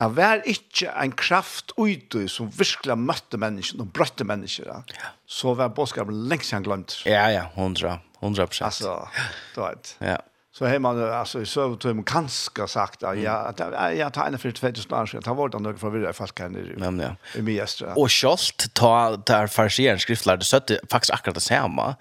at vær ikkje ein kraft uti som virkelig møtte mennesken og brøtte mennesker. Ja. Så var boskapen lengst han glemt. Ja, ja, 100, 100 prosent. Altså, du vet. Ja. Så har man alltså i sövtum kanske sagt att ja, att jag tar en för 2000 år sedan. Ta vart han några förvirrade folk kan det. Men ja. I mest. Og skolt ta der farsieren skriftlærde så att faktiskt akkurat det samme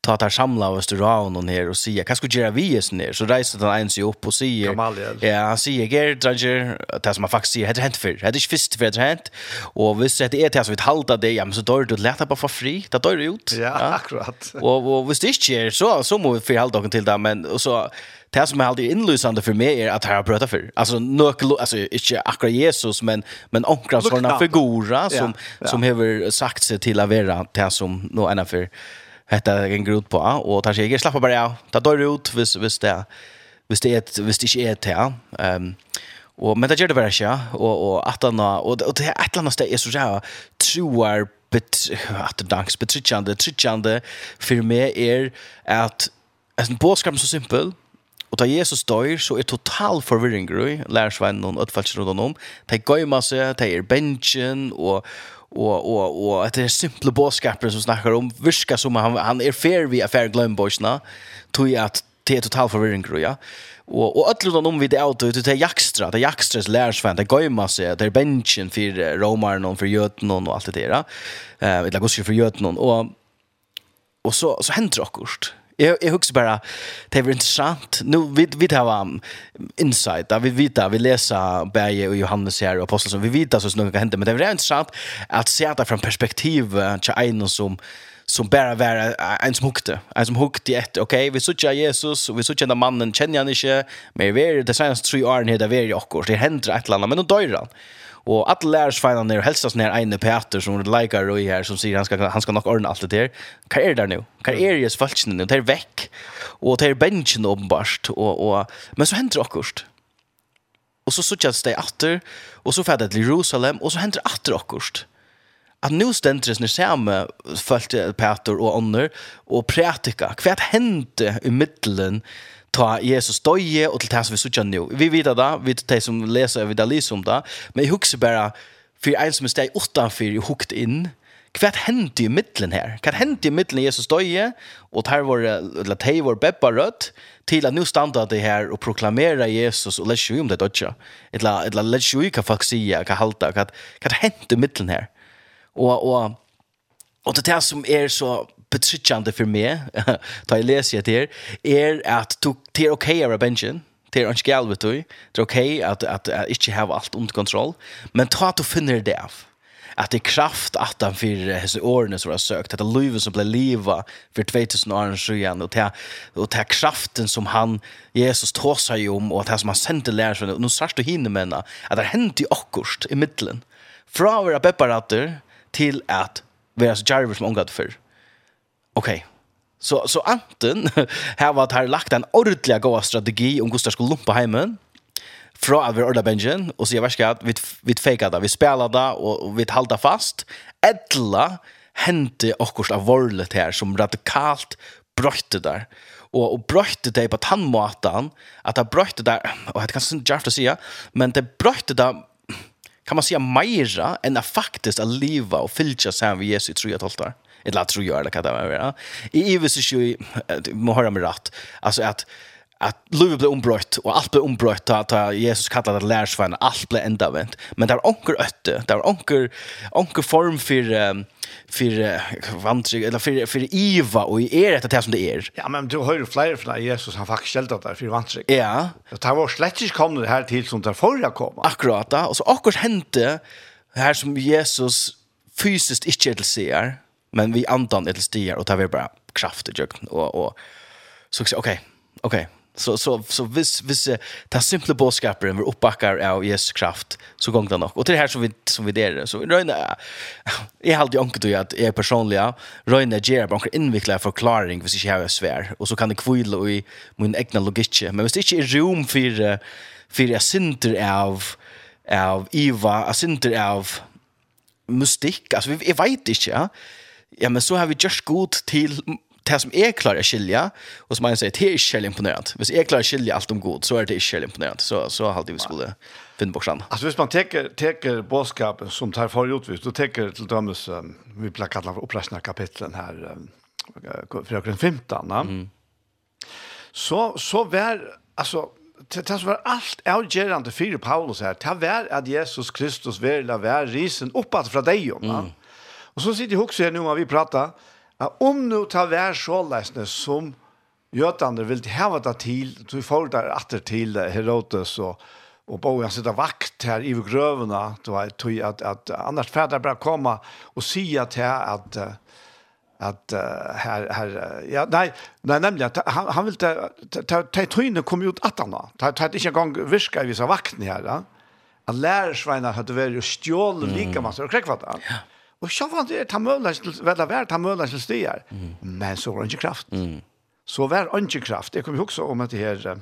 ta tar samla av restauranten och ner och säga vad ska göra vi just ner? Så reser han ens upp och säger ja. Han säger ger drager det som man faktiskt säger heter hänt för det är inte först för det hänt? Och hvis det är det som vi halda det ja men så dör du. Lätta bara för fri. Det dör ut. Ja akkurat. Och och hvis det är så så måste vi halta och till det men och så det som är alltid inlysande för mig är att jag har pratat för. Alltså, nökel, alltså inte akkurat Jesus, men, men omkring sådana figurer som, ja, ja. som har sagt sig till att vara det som nå annan för Hetta gengur ut på og tar seg sig slappa bara av. Ta dör ut vis vis det. Vis det ett vis det inte er det. Ehm og men det gör det bara så og och att han och och det eller ett sted ställe så jag tror bet att danks betrichande trichande för mig är att en boskap så simpel Og da Jesus dør, så er total forvirring grøy, lærersvennen og ødfalsen rundt om. De gøymer seg, de er benchen, og, og og og at det er simple boskaper som snakkar om viska som han han er fair vi affär glöm boysna to jag att det total förvirring tror ja og og alla de vi det out ut det jakstra det jakstras lärsvän det går seg det är benchen för romaren och för og alt det der eh det går for jøten, og, og så så händer det akkurat jag jag husker bara det var intressant. Nu vi vi tar um, insight. Där vi vet vi läser Berge och Johannes här och apostlarna. Vi vet så något kan hända men det var intressant att se det från perspektiv till en som som bara var en som hukte. En som hukte i ett. Okej, okay? vi såg Jesus och vi såg den mannen känner han inte. Men vi är det senaste tre åren här där vi är i akkurat. Det händer ett eller annat men då dör han og att lärs fina ner hälsas ner en Peter som likar og här som sier han ska han ska nog ordna allt det där. Vad är det nu? Vad är det falskt nå? Det är vekk. Och det er benchen uppenbart och och men så händer det också. Och så så tjänas det åter och så färdar till Jerusalem och så händer det åter. Mm at nu stendur snar samme følte Peter og ånder og prætika. Kvært hente i middelen ta Jesus døye og til det som vi sutja nu. Vi vet det, vi vet det som leser, vi vet det om det, men jeg husker bare for en som er steg utenfor og hukt inn, Hva hendte i middelen her? Hva hendte i middelen Jesus døye, og der var, eller de var beppa rødt, til at nå standa det her og proklamera Jesus og lese jo om det dødja. Eller, eller lese jo hva folk sier, hva halta, hva, hva hendte i middelen her? Og, og, och det här som är så betryggjande för mig da jag läser det her, är att du det er ok å være benchen det är galt, vet du. Det är okej att att inte ha allt under kontroll. Men ta att du finner det av. Att det er kraft att han för disse årene som har sökt att det livet som ble leva för 2000 år siden, och det och det kraften som han Jesus tog seg om och det som han sände lärarna och nu särskilt med henne, att det hänt i akkurst i mitten från våra pepparater till att være så jarvis som omgat för. Okej. Så så anten här var att här lagt en ordentlig god strategi om Gustav skulle lumpa hemmen fra at vi orda benjen, og sier verska at vi, vi feika det, vi spela det, og vi halda fast, etla hente okkurs av vorlet her, som radikalt brøyte der. Og, og brøyte det på tannmåten, at det brøyte der, og det kan kanskje ikke å si, men det brøyte det kan man säga mera än att faktiskt att leva och fylla sig vid Jesu tro att hålla Eller la tro gör det kan det vara. I Ives är ju må höra mig rätt. Alltså att att Louis blev ombrott och allt blev ombrott att Jesus kallade det lärsvän allt blev ända vänt men var onkel ötte var onkel onkel form för um, för vandring eller för för Eva och i är det det som det är ja men du har ju fler för Jesus han faktiskt skällt det för vandring ja. Det var slett ikke kommet her til som där förra komma akkurat och så akkurat hände här som Jesus fysiskt ikke er til ser men vi andan til stier och tar vi bara kraft och och så okej okay, okej okay. Så så så vis vis ta simple boskapen över uppbackar av Jesu kraft så gång det nog. Och det här som vi som vi det så röna är alltid ju ankat att är personliga röna ger bara en förklaring för sig här svär och så kan det kvilla i min egna logik men visst inte är rum för för jag synter av av Eva, jag synter av mystik. Alltså vi vet inte. Ja, men så har vi just god till det som är klar är skilja och som man säger det är inte imponerande. Hvis är klar skilja allt om god så är det inte imponerande. Så så har alltid vi skulle finna bort sen. Alltså hvis man tar tar boskapen som tar för utvist då tar till dömes um, vi plakar alla upplösna kapitlen här um, från 15. Na? Mm. Så så var alltså det det var allt avgörande för Paulus här. Det var att Jesus Kristus var la var risen uppåt från dig. Mm. Och så sitter jag också här nu när vi pratar at om nu ta vær såleisne som Jötander vill hava det till, du får där åter till Herodes og och bo jag sitter vakt här i grøvene, då är tog att att annars färdar bara komma och säga till att att här här ja nej nej at, han han vill ta ta ta tryne kom ut at han ta ta inte en gång viska vi vakten här da, att lärsvainar hade väl jo stjål like masse, og kräkvat ja. Och så var det ta möjlighet til väl vær ta möjlighet til stier. Men så var det kraft. Mm. Så var det kraft. Det kommer ju också om att det här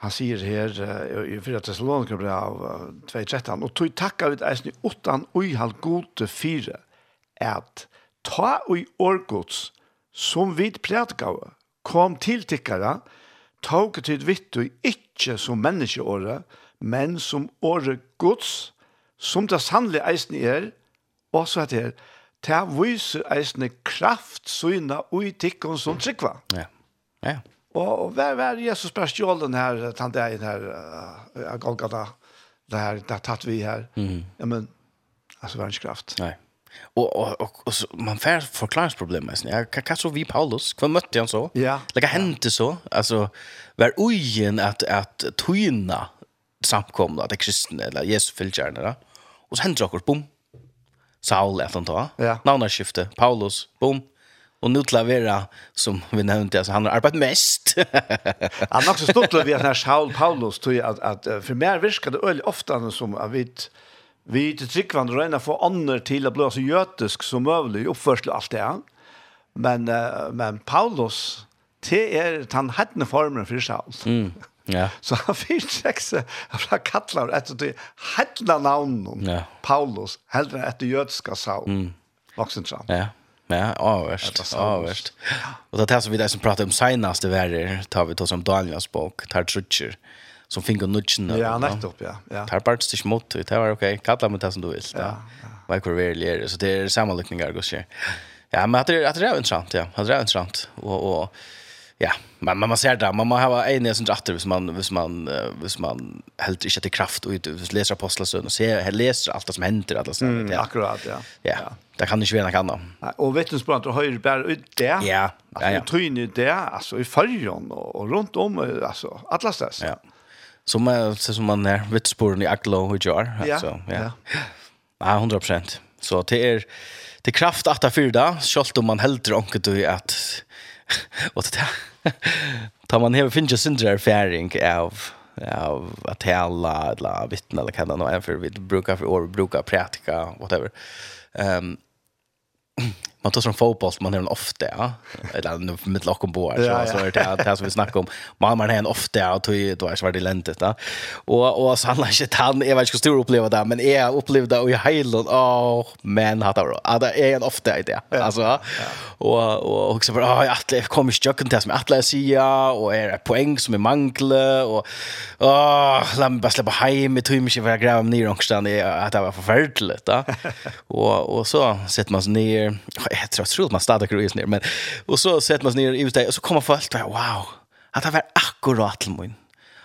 han sier här i 4 Thessalonikerbrev 2:13 och tog tacka ut äsni åttan oj hal gode fyra at ta oj orgods som vid prätgave kom til tikkara tog til vittu ikkje som menneskeåret men som åre gods som det sannlig eisen er Og så er det her, det viser eisne kraft syna ui tikkun som tryggva. Ja, ja. Og, og hver, hver Jesus bare stjålen her, den dagen her, uh, Golgata, det her, det har tatt vi her. Mm. Ja, men, altså, verdens kraft. Nei. Og, og, og, og så, man får forklaringsproblemer, eisne. Ja, hva, hva så vi Paulus? Hva møtte han så? Ja. Hva hendte så? Altså, var uien at, at tyna samkomna, att det kristne, eller Jesus fylgjerne, da. Og så hendte dere, bom, Saul efter då. Ja. Navnarskifte, Paulus, boom. Och nu klavera som vi nämnde alltså han har arbetat mest. han har också stått vid när Saul Paulus tror jag att, att för mer viskade öl ofta som jag vet vi till tryckvandrar rena få andra till att bli så götisk som möjligt uppförsel allt det. Men men Paulus det är han hade formen för Saul. Mm. Ja. Så han fyrt sexe, han ble kattlar etter det hedla navnet ja. Paulus, heller etter jødska Saul, mm. voksentran. Ja, ja, avverst, avverst. Og det er det som vi der som pratar om senaste verre, tar vi då som Daniels bok, tar trutcher, som finner nudgen. Ja, nettopp, ja. ja. Tar bare styrt mot, det var ok, kattla med det som du vil. Ja, ja. Hva er är så det är samma sammenlykninger, gos Ja, men det er, det är intressant, ja. Det är intressant. Och, och, ja, Men man ser det, man må ha en jag som drattar hvis man hvis man hvis man helt inte till kraft och inte läser apostlasön och ser läser allt som händer alla så mm, ja. Akkurat ja. Ja. Det kan inte vara någon annan. Och vittnesbörd du höjer bare ut det? Ja. Ja, ja. Alltså tror det alltså i färjan och runt om alltså alla ställen. Ja. Som man som man är vittsporen i Aglo och Jar alltså ja. Ja. 100%. Så det är det kraft att ta för det, självt om man helt drunkit Du, att och det där. Tar man här finns ju erfaring av av att hela eller vittna eller kan det någon för vi brukar för år brukar praktika whatever. Ehm man tar som fotboll man har en ofta ja. Eller med lock om bord så så är det det som vi snackar om. Man man har en ofta ja och då är svart i lente va och och så han inte han jag vet inte hur stor uppleva det men är upplevde och i hejlon åh men hade då? Ja det är en ofta idé alltså och och också för ah jag kommer inte till inte som att säga och är poäng som är mangle och åh lämpa släppa hem med timme mig för jag gräva ner ångstan att det var förfärligt va och och så sätter man sig ner jag tror att man startar cruise ner. Men och så sätter man sig ner i det och så kommer folk och wow att det var akkurat till min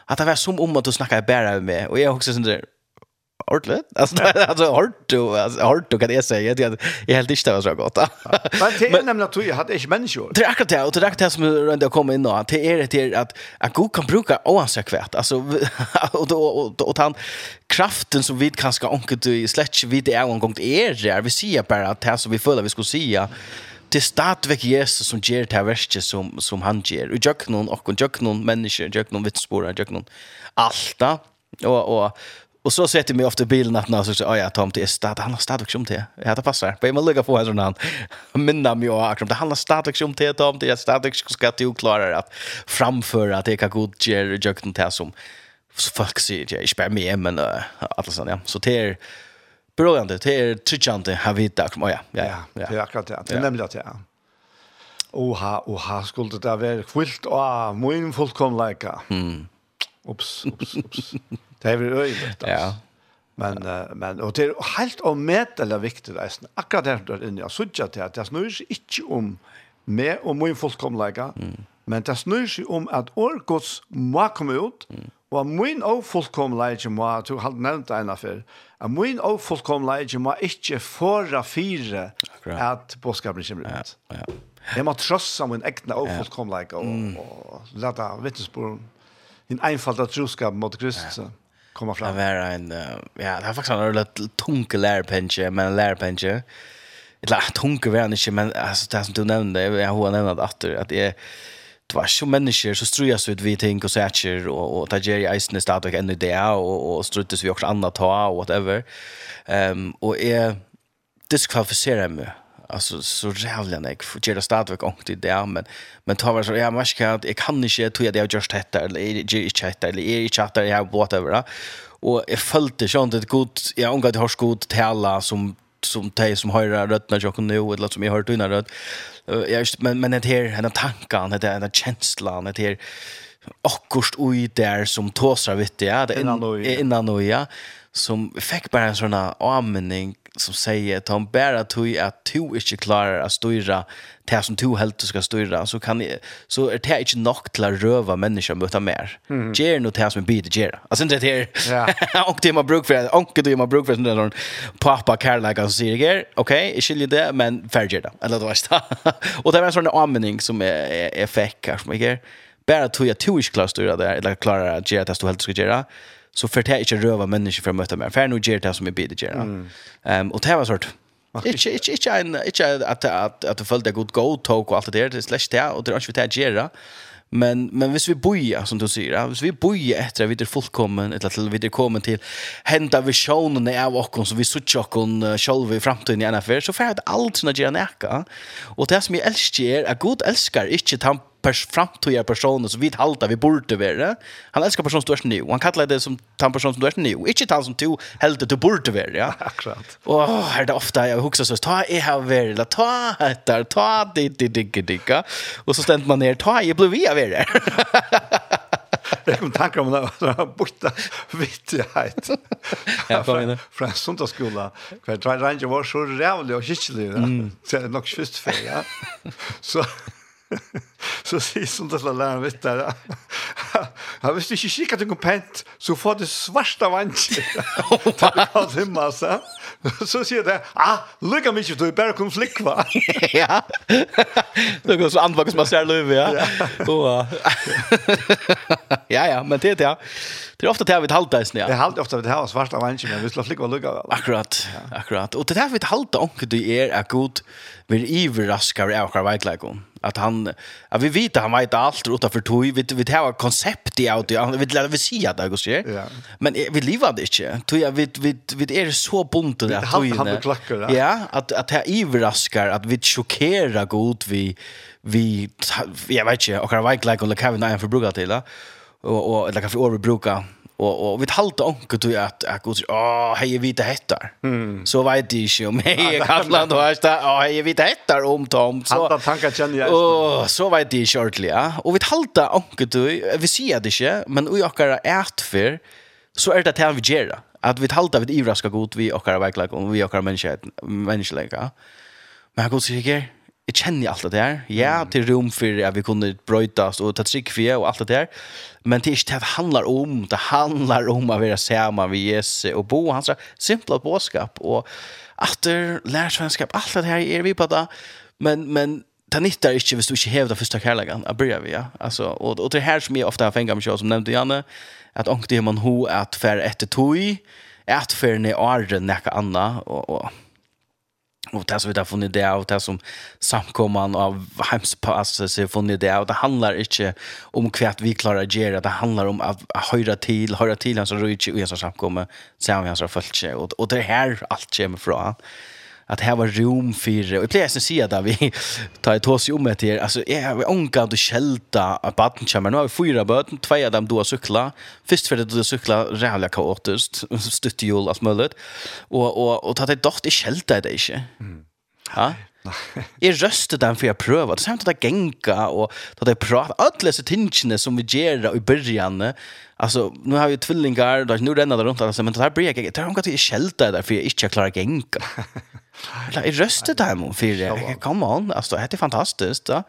att det var som om att du snackar bara med mig. Och jag också sånt där ordentligt. Alltså alltså hårt du alltså hårt du kan jag säga att jag helt inte så gott. Men det är nämligen att jag hade inte människor. Det är akkurat det och det är akkurat det som runt jag kommer in då att det är det till att att god kan bruka oansett kvärt. Alltså och då och han kraften som vi kan ska onkel du släcks vid det är en gång det är vi ser bara att här så vi fulla vi skulle se det stadväck Jesus som ger det här verset som, som han ger. Och jag någon och jag någon människor, jag någon vittspårar, jag någon allt. Och, och Och så sätter mig ofta bilen att när så säger ja Tom det är stad han har stad som det. Ja det passar. Men man lägger på hans namn. Minna mig och akram det handlar har stad det Tom det är stad också ska du klara att framföra att det kan god ger jökten till som folk säger jag spär mig men alltså sån ja. Så det är Brådande, det är tryckande, har vi inte, ja, ja, ja. Det er akkurat det, det är nämligen det, ja. Oha, oha, skulle det være kvilt og min fullkomleika. Mm. Ups, ups, ups. Det är väl öjligt. Ja. Men uh, men og det er helt och medel viktigt är akkurat där där inne jag såg at det snur sig ikke om meg og min fullkomleika, Mm. Men det snur sig om at all Guds må komme ut mm. og min og fullkomleika må, du har nevnt det ena før, at min og fullkomleika må ikke fåra fire akkurat. at bådskapen kommer ut. Ja, ja. Jeg må trossa min egne og fullkomleika, og, mm. og, og lade vittnesbordet din einfalda troskap mot Kristus. Ja komma fram. Det var en ja, det var faktiskt en väldigt tung lärpenche, men lärpenche. Eller tung var han inte, men alltså det som du nämnde, jag har nämnt att att det är det var så människor så strujas ut vi ting och säker och och ta Jerry Eisen stod och ändå där och och struttas vi också andra ta och whatever. Ehm um, och är diskvalificerade mig alltså så jävla nek för det stadigt jag i där men men tar så jag måste kan jag kan inte tro jag just hetta eller är inte eller är inte hetta jag whatever och jag följde sånt ett gott jag angår det har gott till alla som som te som har rötterna jag kunde nu eller som jag hört innan rött. Jag men men det här den tanken det den känslan det här akkurst oj där som tåsar vet jag det innan innan ja. Som fick bara en såna anmänning som säger att han bära tog att du inte klarar att styra det som du helt ska styra så kan jag, så är det inte nog till att röva människor utan mer. Mm. Ger nu det som en bit ger. Alltså inte det här. Ja. och det man brukar för och det man brukar för den pappa Karl som säger. Okej, okay, skiljer det men färger det. Eller det värsta. och det var en sån användning som är är, är fäckar som jag ger. Bara tog jag tog inte klarar styra där eller klarar att göra det som du helt ska göra så för det inte röva människor för att möta mig. För nu ger det som är bidet ger. Mm. Um, och det var sort Ikke, ikke, ikke, en, ikke at, at, at du følte god go-talk og alt det der, det er slags det, og det er ikke vi til å gjøre, Men men hvis vi boja som du sier, hvis vi boja etter at vi er fullkommen, eller til vi er kommet til henta visjonene av oss som vi sutter oss selv i framtiden i NFL, så får jeg alt sånn å gjøre nekka. Og det som jeg elsker er at god elsker ikke tamp pers framtida personer som vi halda vi borde vara. Han älskar person som du är nu. Han kallar det som den person som du är nu. Inte han som du helt du borde vara. Ja? Akkurat. Åh, oh, är det ofta jag huxar så ta jag har varit ta heter ta dit, dit, digga digga. Och så stämt man ner ta jag blev vi av er. Jeg kom tanker om det var borta vittighet. Ja, för en sundagsskola, hver tre ranger var så rävlig och kitschlig. Så nog först för ja. Så så sier som det slår læreren vitt der. Ja, hvis du ikke kikker til pent, så får det svarta vant. Det er kallt himma, så. Så sier det, ah, lukka mig du er bare konflikt, va? Ja. Det går så anvagt som man ser løyve, ja. Ja, ja, men det er det, Det är ofta det här vid halvdagen, ja. Det är halvt ofta vi har här svarta vanschen, men vi slår flickor lugga. Akkurat, akkurat. Och det här vid halvdagen, det är att god vill ivraskar av akkurat vägläggån att han att vi vet han vet allt utanför tog vi vi har koncept i audio. Vi lär vi se att det går så men vi lever det inte tog jag vi vi vi är så bunt att tog han klackar ja att att här överraskar att vi chockerar god vi vi jag vet inte och jag vet inte om det kan vi för förbruka till och och eller kan vi överbruka och och vi hållt onkel du att att gud åh hej vi det heter mm. så vet det ju om hej Kaplan då är det åh hej vi det heter om Tom? Så att tankar kjenner jeg åh så vet det shortly ja och vi hållt onkel du vi ser det inte men och jag är ärt för så är det att han vi gör att vi hållt vid ivraska god vi och våra verklag om vi och våra människor människor Men jag går sig jag känner allt det där. Ja, till rum för att vi kunde brötas och ta trickfia och allt det där. Men det är inte det handlar om. Det handlar om att vara samma med Jesus och bo hans simpla bådskap. Och efter lärsvenskap, allt det här är vi på det. Men, men det nyttar inte hvis du inte det första kärleken att börja vi. Ja. Alltså, och, og det här som jeg ofta har fengt mig själv som nämnde Janne. Att ångte man ho att fer ett tog. Att fer ned åren nekka anna. og, och och det som vi har funnit det av, det som samkomman av heimspasset har funnit det av, det handlar inte om kvart vi klarar att göra, det handlar om att höra till, höra till hans röjtje och hans samkomma, sen vi hans sig och, och det här allt kommer från att här var rum för och plejer sig att vi tar ett hus om det här alltså jag har onka och skälta att baden kommer nu har vi fyra barn två av dem då cykla först för det då cykla rävla kaotiskt stött i allt möjligt och och och ta det dock i skälta det inte ja Jeg røste den for jeg prøver. Det samt at jeg genga og at jeg prater. Alle disse tingene som vi gjør i början. Altså, nu har vi tvillingar, nå renner det rundt, men det her blir jeg ikke. Det er noe at jeg skjelter der for jeg ikke klarer genga. Eller i røste där man för come on, alltså det er fantastiskt. Ja.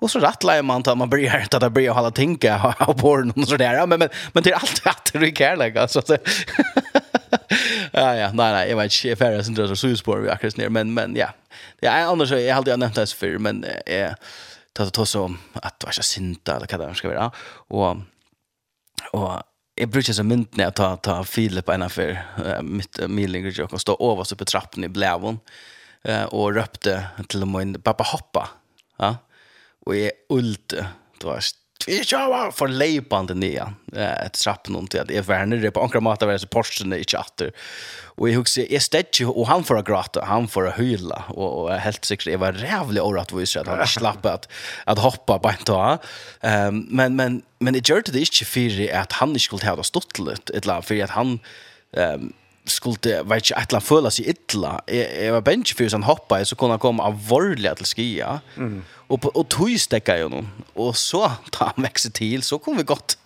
Och så rattlar man till man blir att det blir alla tänka och på någon så där. Ja, men men men det är alltid att det är like alltså så. ja ja, nej nej, jag vet inte färre som det så spår vi akkurat ner men men ja. Ja, annars jag hade jag nämnt det för men eh ta ta så att vara synta eller vad det ska vara. Och och jag brukar så mynt när jag tar ta Filip på en affär mitt milling jag kan stå överst på trappan i Blävon eh och röpte till min pappa hoppa. Ja. Och är ulte då var Vi kör för lejpande ner Eh, ett trapp någonting. att är det på ankra matar värre så porsen är inte attor. Och jag husker jag städde och han får att gråta, han för att hylla och och helt säkert jag var rävlig över att vi så att han slapp att att hoppa på en tå. Ehm men men men det gjorde det inte för att han inte skulle ha stått lite ett land för att han ehm skulle vet inte att han føla sig illa. Jag var bench för han hoppa så kunde han komma av vårdliga till skia. Mm. Och och tog stäcka ju någon. Och så ta han växte till så kom vi gott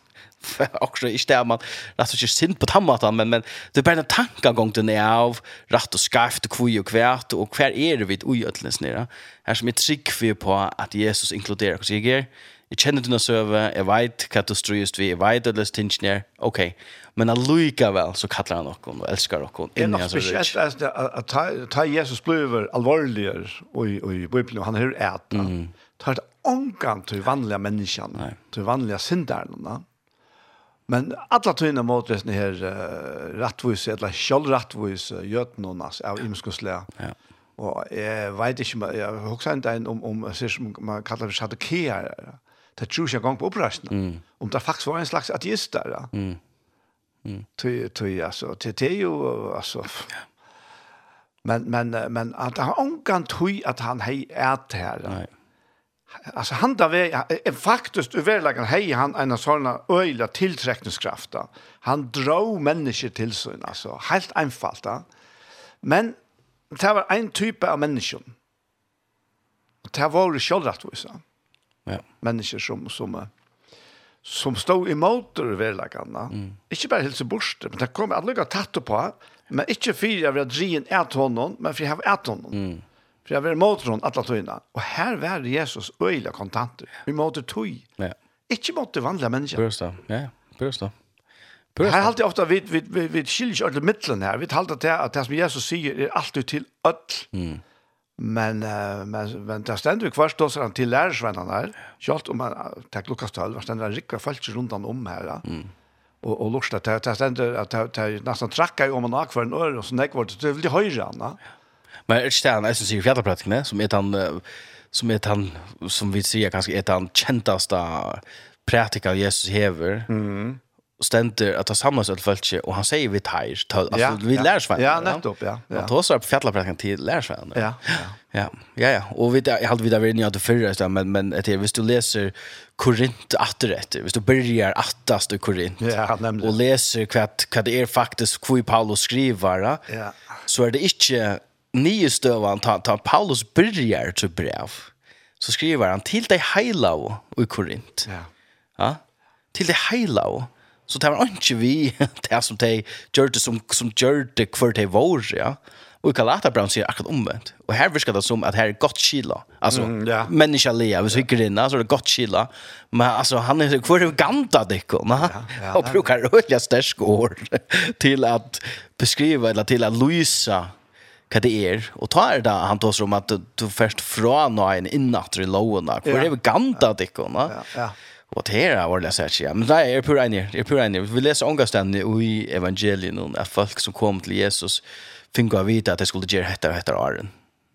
också i stämman man rätt så synd på tammatan men men det är bara en tankegång den är av rätt och skarpt och kvui och kvärt och kvar är det vid ojötlens nere. Här som ett trick för på att Jesus inkluderar och säger jag känner dina söver jag vet katastrof vi jag vet att det stinker okej men allika väl så kallar han och och älskar och hon in i speciellt att ta Jesus blir allvarligare och och Bibeln han hur äta tar det ångan till vanliga människan till vanliga syndarna Men alla tøyna motresne her uh, rattvois, eller sjølvrattvois, uh, gjøtnonas av imskoslega. Ja. Og jeg vet ikke, jeg husker ikke en om, om som man kallar det sadokeer, det tror jeg gang på opprøsene, mm. om det faktisk var en slags ateist der. Mm. Mm. Tøy, tøy, altså, det er jo, altså, men, men, men at han omgang tøy at han hei et her. Nei alltså han där är faktiskt överlägen hej han en såna öjla tillträckningskrafter. Han drog människor till sig alltså helt enkelt. Men det var en typ av människor. Och det var ju självrättvisa. Ja. Människor som som som stod emot överlägarna. Mm. Inte bara hälsa bort men det kom att lugga tatt på, men inte för jag vill att honom, men för jag har att honom. Mm. For jeg var mot hon alla tøyene. Og her var Jesus øyla kontanter. Vi måtte tøy. Ja. Ikke måtte vanlige mennesker. Børst. Ja, børst da. Børst da. Her ofta jeg ofte, vi, vi, vi, vi skiljer ikke alle midtelen her. Vi halte til at det som Jesus sier er alltid til ødel. Mm. Men, uh, men, men det stender vi først også til lærersvennene her. Selv om man tar Lukas 12, det stender rikker folk rundt om her. Mm og og luksta det ta stendur at ta ta næstan trakka um an akvar og så nekk vart det vil de høyrja han. Ja Men er ikke det han, jeg synes, som er den, som er den, som vi sier, kanskje er den kjenteste praktika Jesus hever, mm. stender att ta samlas ett fältje och han säger vi tar altså ja, vi ja. lär ja nettopp ja ja. Man tar så på fjällplatsen till lär ja ja. Ja ja ja. Och vi jeg hadde vi där inne att förra så men men etter, är du leser Korint åter hvis du börjar attast i Korint ja og och hva kvart det är faktiskt hur Paulus skriver ja. så är det inte nye støvan, ta, ta Paulus byrjar til brev, så skriver han til deg heilav i Korint. Ja. ja? Til deg heilav. Så det var ikke vi, det som de gjør det som, som gjør det hver de vår, ja. Og i Kalaterbrann sier akkurat omvendt. Og her virker det som at her er godt kila. Altså, mm, ja. menneska lia, hvis vi ikke rinner, så er det godt kila. Men altså, han er hver ganta dikken, ja, ja, og brukar rødja sterske år til at beskriva, eller til at lysa hva det er. Og ta er det han tar om at du, du først fra noen innatter i lovene. det er vi ganta dikkene? Ja, ja. Og det her var det jeg sier, ja. Men nei, jeg er pur enig, jeg er pur enig. Vi leser omgangstendene i evangelien om at folk som kom til Jesus finner å vite at de skulle gjøre etter og etter åren.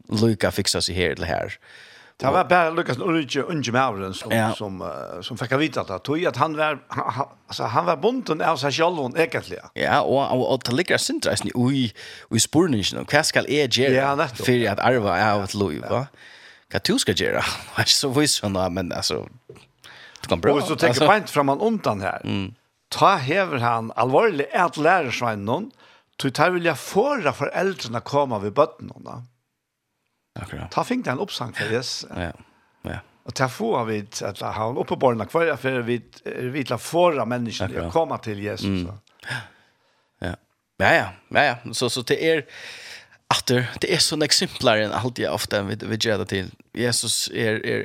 Luka fiksa seg her eller her. Ja Det var bara Lukas Ulrich unge Mauren som ja. som uh, som fikk vite att tog att han var han, alltså han var bunden av seg selv egentlig. Ja, og, og, og det ligger sintreisen i i, vi spurnar om hva skal jeg gjøre Ja, netto. För att arva är åt Louis va. Hva du skal gjøre? Det er ikke så visst hon men altså, det kan bra. Og hvis du tenker på inte fram undan her, Mm. Ta hever han alvorlig et lära sig. Du tar vilja föra föräldrarna komma vid bötterna. da. Akkurat. Ta fink den oppsang for yes. Ja. Ja. Og ta få av vid at ha han oppe barna kvar for vi vi la forra mennesker å komme til Jesus. Mm. Ja. Ja ja, ja ja. Så så det er at det er sånne eksemplare enn alt jeg ofte vil, vil gjøre til. Jesus er, er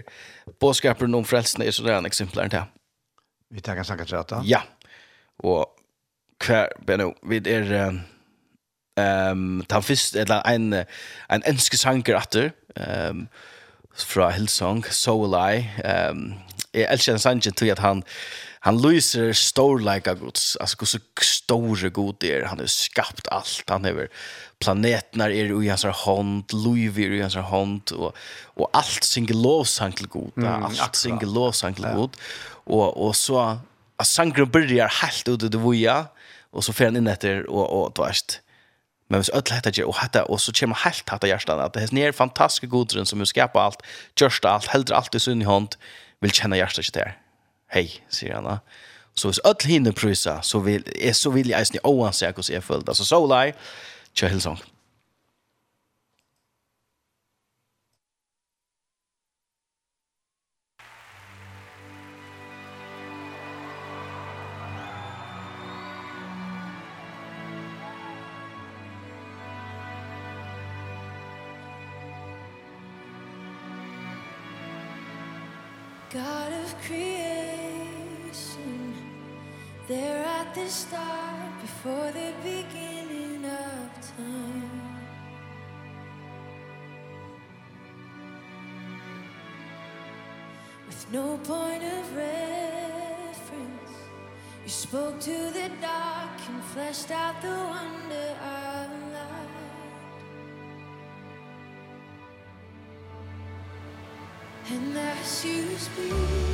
bådskaper om frelsene, er sånne en eksemplare enn det. Vi tenker snakke til dette? Ja. Og hver, vi er, Ehm um, ta fyrst eller ein ein enske sanger atter. Ehm um, fra Hillsong So Will I. Ehm um, jeg elsker sangen til at han han lyser stor like a gods. Altså hvor så store god det er. Han har skapt alt. Han har planeten er i hans hånd. Louis er i hans hånd. Og, og alt singe lovsang til god. Mm, alt singe lovsang til god. Og, og så at sangren börjar helt ut i det voja. Og så fer han inn etter og, og, og, Men hvis öll hetta gjør, og hetta og så kommer helt hetta hjärtan at det er ner godren som skapar alt, görsta alt, heldur alt i sunn i hånd, vil kjenne hjertet ikke där. Hei, sier han. Så hvis öll hinner prösa så vil, er, så vill jag ens ni oansett hur jag följde. Så lär, kjør hilsong. God of creation There at the start Before the beginning of time. With no point of reference You spoke to the dark And fleshed out the wonder. you. speak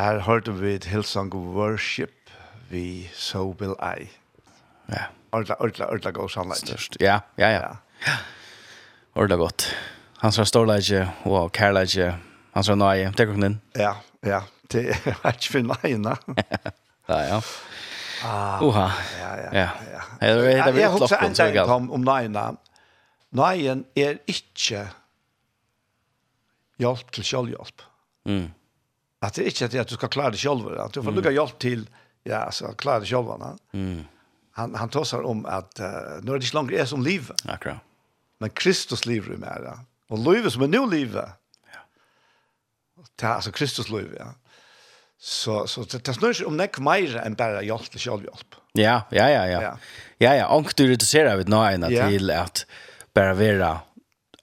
Her hørte vi et Hillsong Worship vi So Will I. Ja. Ordla, ordla, ordla god sannleik. Størst, ja, ja, ja. ja. Godt. Hans var storleik og kærleik, hans var nøye, det kom inn. Ja, ja, det er ikke for nøye, da. Ja, ja. Ah, Ja, ja, ja. ja. ja det er vel klokken, lopp, så jeg kom om nøyene. Nøyen er ikke hjelp til selvhjelp. Mm att det är inte att, du ska klara dig själv att du får lugga hjälp till ja alltså klara dig själv. Mm. Han han tossar om att uh, nu är det inte längre är som liv. Akkurat. Men Kristus lever i mig ja. Och livet som är nu livet. Ja. Det är alltså Kristus liv ja. Så så det tas nu om näck mer än bara hjälp till självhjälp. Ja, Ja, ja ja ja. Ja ja, Och du det ser ut ja. till att bara vara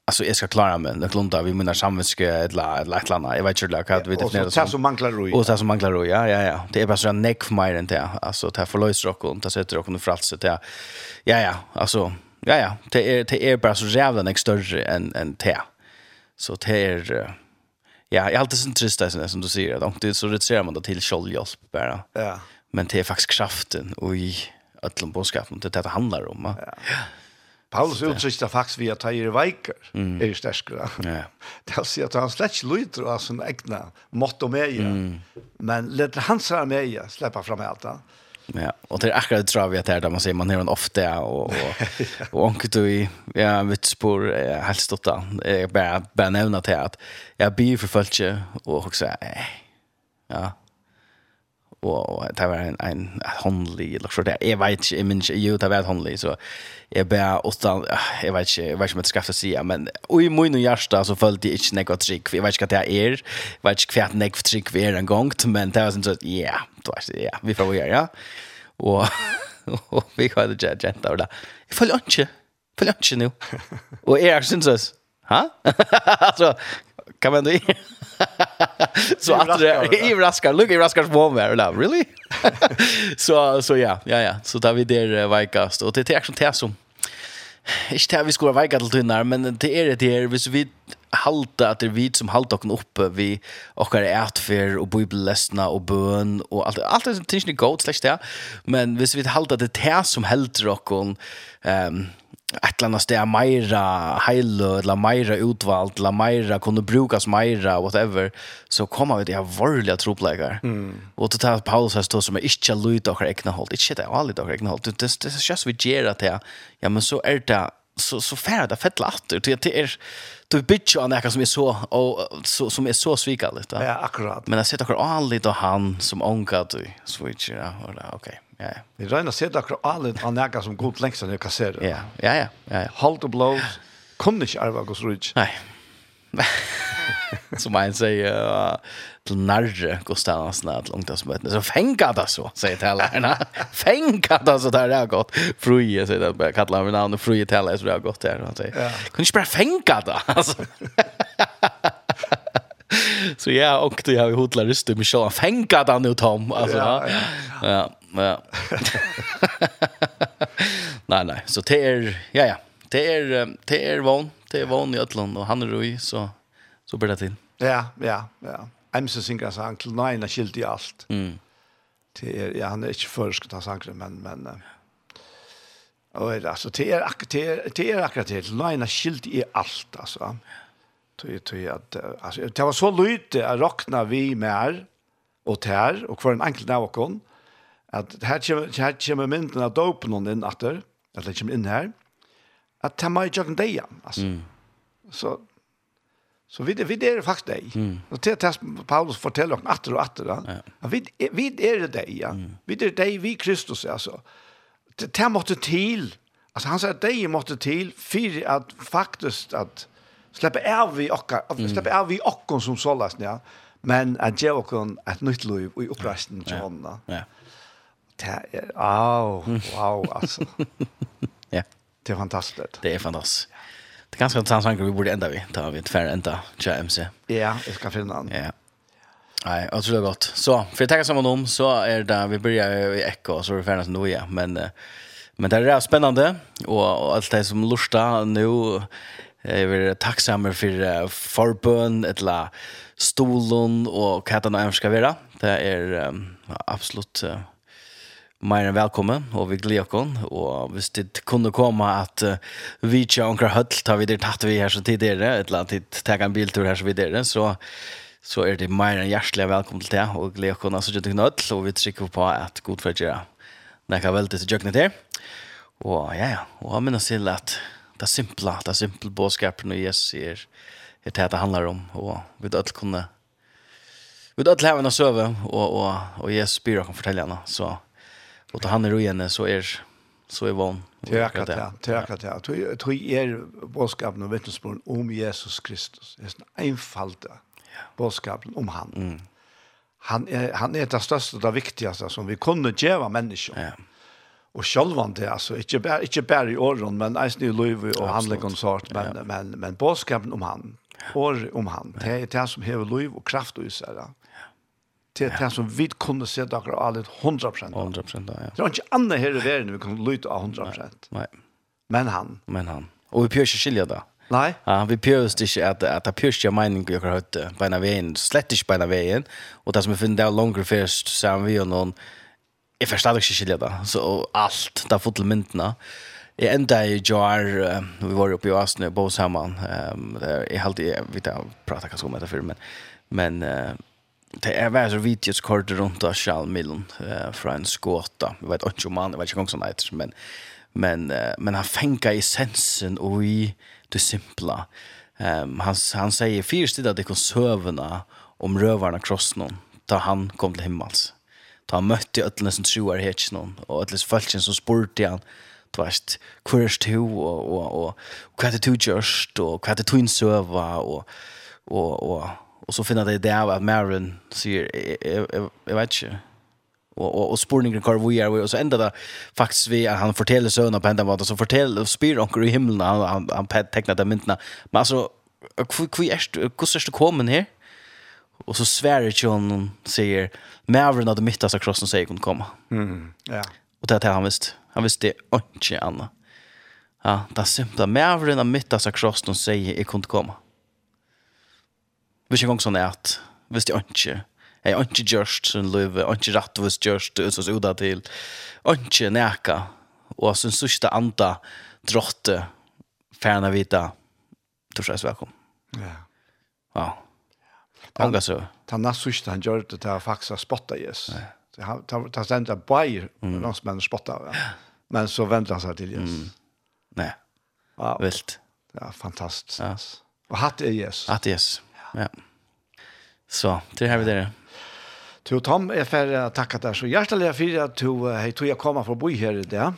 alltså jag ska klara mig. När klunta vi menar samvetske eller eller ett annat jag vet inte hur det vi definierar det. så som manglar ro och så som manglar ro ja ja ja. Det är bara så en neck för mig inte alltså det här för lös rock och det sätter och för fralse så det ja ja alltså ja ja. Det är det är bara så jävla neck större än än te så det är ja jag är alltid sånt trist där som du säger. Att det så reducerar man då till skjoldhjälp bara. Ja. Men det är faktiskt kraften och i öllum boskapen det det handlar om ja. Paulus uttryckte faktiskt via tajer veikar mm. er ju stärskare. Ja. Det vill si at han slett ikke lyder av sin egna mått og meie, Mm. Men leder hans her meie släppa fram alt det. Ja, och det är akkurat tror vi att det är där man säger man hör en ofta och och och onkel du i ja vet spår helt stotta. Jag bara bara nämna till att jag blir för förföljt och också ja og det var en, en håndlig, eller så det, jeg vet ikke, jeg minns ikke, jo, det var en håndlig, så jeg bare, utan, jeg vet ikke, jeg vet ikke om jeg skal si, men og i min hjerte så følte jeg ikke nekva trygg, jeg vet ikke hva det er, jeg vet ikke hva nekva trygg vi er en gang, men det var sånn sånn, ja, du vet, ja, vi får gjøre, ja, og, og vi har det ikke gjenta av det, jeg følger ikke, jeg følte ikke nå, og jeg er sånn sånn, Hæ? alltså kan man det? så att det är raskar, look i raskar på mig eller really? så så ja, ja ja, så där vi där vikast och det är action tär som Ikke det vi skulle vika til tunnar, men det är det her, hvis vi halta att det er vi som halta okken oppe, vi okkar är ätfer och bibellesna och bön och allt, allt det som tingen är gott, slags det, men hvis vi halta det här som helter okken, um, ett eller annat steg mera heilo eller mera utvald eller mera kunde brukas mera whatever så kommer vi det här varliga troplägar mm. och det här Paulus här stått som är inte lojt och egna håll. Inte det är aldrig och egna håll. Det, det, det är just vi ger att det ja men så är det så så färda fett latter. Det det er, du bitch an där som är så och så som är så svikalligt ja. ja akkurat. Men jag sitter också aldrig då han som onkar du switcher ja okej ja. Vi regner seg akkurat alle av nægget som god lengst enn jeg kan kasserer. Ja, ja, ja. ja, ja. Hold og blå, kunne ikke arve hos Rydge. Nei. som en sier uh, til nærre Gustavsen at langt som. Så fenga det så, sier tellerne. fenga det så, det har gått. Fruje, sier det, jeg kaller meg navnet Fruje teller, så det har gått her. Han sier, ja. kan ikke bare fenga det, altså. så ja, och det har ju hotla röst med Sean. Fänka han nu Tom alltså. Ja. ja. ja. Ja. nej, nej. Så det är, ja, ja. Det är, det är van. Det är van i Ötland och han är i, så, så blir det till. Ja, ja, ja. Emsen synger sang til till nej, han skilt i allt. Mm. Det är, ja, han är inte förskott ta ankre, men, men, och det, alltså, det är, det er, det är akkurat det, nej, han skilt i allt, alltså. Tøy, tui, att, alltså, det var så lite att rockna vi mer och tär och hver en enkel av och at her kommer, her kommer mynden av dopen hon inn atter, eller kommer inn her, at det må jo ikke det igjen, altså. Mm. Så, så vi, vi er faktisk det. Mm. Og til at Paulus forteller oss atter og atter, ja. at vi, vi er det, ja. Mm. Vi er deg, vi Kristus, altså. Det, det måtte til, altså han sier at det måtte til, for at faktisk at släppa av vi och mm. släppa av vi och som sållas ja men att ge och ett nytt liv i upprasten till honom. Ja. ja det au, wow, alltså. ja. Det är fantastiskt. Det är fantastiskt. Det är ganska intressant saker vi borde ända vi. Ta vi ett färre ända, MC. Ja, jeg skal finne den. Ja. Nej, jag tror det är gott. Så, för att tacka samman om så är det, vi börjar i Ekko, och så är det färdigt nu ja. Men, men det är spännande och, och allt det som lustar nu Jeg er takksammer for uh, forbøn, etla stolen og hva det nå skal være. Det er um, absolutt uh, mer enn velkommen, og vi gleder oss. Og hvis det kunne komme at uh, vi ikke har noen høtt, tar vi det tatt vi her så tidligere, et eller annet tar en biltur her så videre, så så er det mer enn hjertelig velkommen til det, og gleder oss altså ikke til nødt, og vi trykker på at god for å gjøre nekka veldig til jøkene her. Og ja, ja, og jeg minnes til at det er simpla, det er simpel bådskapen og Jesus sier er det det handler om, og vi dødt kunne vi dødt leve henne søve, og, og, og Jesus byr å fortelle henne, så Och han är igen så är så är vån. Det är akkurat det. Det är akkurat det. Tror tror er boskapen och vittnesbörden om Jesus Kristus. Det är en enfalda boskapen om han. Mm. Han är han är det största och det viktigaste som vi kunde ge människor. Ja. Och självan det alltså inte bara inte bara i åren men ens nu liv och handlingen sort men ja. men men boskapen om han. Ja. Or om han. Det är det som har liv och kraft och så där til det som vi kunne se dere av litt 100%. 100%, ja. Det er ikke annet her i verden vi kunne lytte av 100%. Nei. Men han. Men han. Og vi pjør ikke skilje da. Nei. Ja, vi pjør ikke at, at det pjør ikke mening vi har hørt på en av veien, slett ikke på en av veien. Og det som vi finner det er langere først, så er vi jo noen, jeg forstår ikke skilje da. Så alt, det er fått til myndene. Jeg enda i Jar, vi var oppe i Åsne, Båshamman. Um, jeg halte, jeg vet ikke, jeg prater kanskje om dette før, men, men uh, det er väl så videos kort rundt av Charles uh, fra en Skåta. Jeg vet ikke om han, jeg vet ikke om han heter, men, men, uh, men han fänkar essensen og i det simpla. Um, han, han sier, fyra stid att det kom søvende om rövarna kross någon da han kom til himmels. Da han møtte ötlene som troer hets någon och ötles fölkjen som spurte han du vet, hvor er du, og, og, og, hva er det du gjørst, og hva er det du innsøva, og, og, og Och så finner det där av Marin säger jag vet inte. Och och och spårningen kvar vi är och så ända där faktiskt vi han fortäller söner på ända vad så fortäller spyr onkel i himlen han han, han tecknar det myntna. Men alltså hur är hur ska du komma här? Och så svär John säger Marin hade mittas av krossen säger hon komma. Mm. Ja. Och det här han visst. Han visste inte annat. Ja, det simpla Marin hade mittas av krossen säger jag kunde komma. Mm hvis jeg gong sånn er at hvis jeg ikke jeg har ikke gjørst sin liv, jeg har ikke rett hvis gjørst ut hos Uda til, jeg ikke neka, og sin sørste anda drotte færna vita, torsdags velkommen. Ja. Ja. Anga så. Ta nas sørste han gjør det til å faktisk å spotta Jesus. Ta, ta, stendt stendte bajer, mm. noen som spotta, ja. men så venter han seg til Jesus. Mm. Nei. Wow. Vilt. Ja, fantastisk. Ja. Og hatt er Jesus. Hatt er Jesus. Ja. Så, det har vi det. Du Tom, jeg får takke deg så hjertelig for at du hei tog jeg komme for å bo her i det.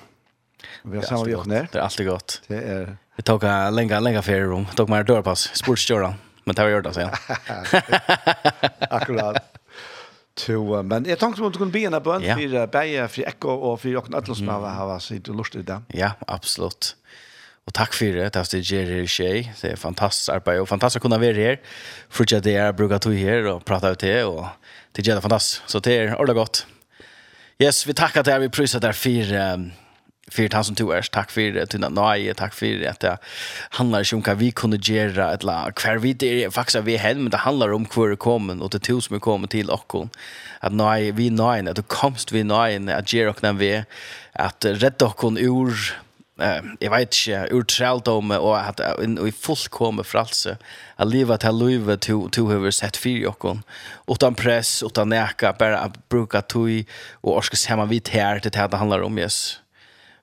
Vi har sammen vi åkne her. Det er alltid godt. Det er... Vi tok en lenge, lenge ferierom. Vi tok meg dørpass, sportskjøren. Men det har vi gjort det, ja. Akkurat. To, men jeg tenkte om du kunne bli en bønn for Beie, for Ekko og for Jokken Øtland som har sitt lust i det. Ja, absolutt. Og takk for det, takk det Jerry her i Kjei. Det er fantastisk arbeid, og fantastisk å kunne være her. Fortsatt det er, bruker tog her og prate ut det, og det er fantastisk. Så det er ordentlig godt. Yes, vi tackar dig, vi prysar dig för um, för han som tog er. Tack för att du nej, tack för att det handlar inte om vad vi kunde göra ett la. Kvar vi det är faktiskt vi hem, men det handlar om hur det kommer och det tog som kommer till och att nej, vi nej, att du komst vi nej, att ge och när vi att rädda och ur eh jag vet inte ur träldom och att i fullkomlig frälse att leva till livet to to över sett för och utan press utan näka bara att bruka tui och orska hemma vid här det här det handlar om yes.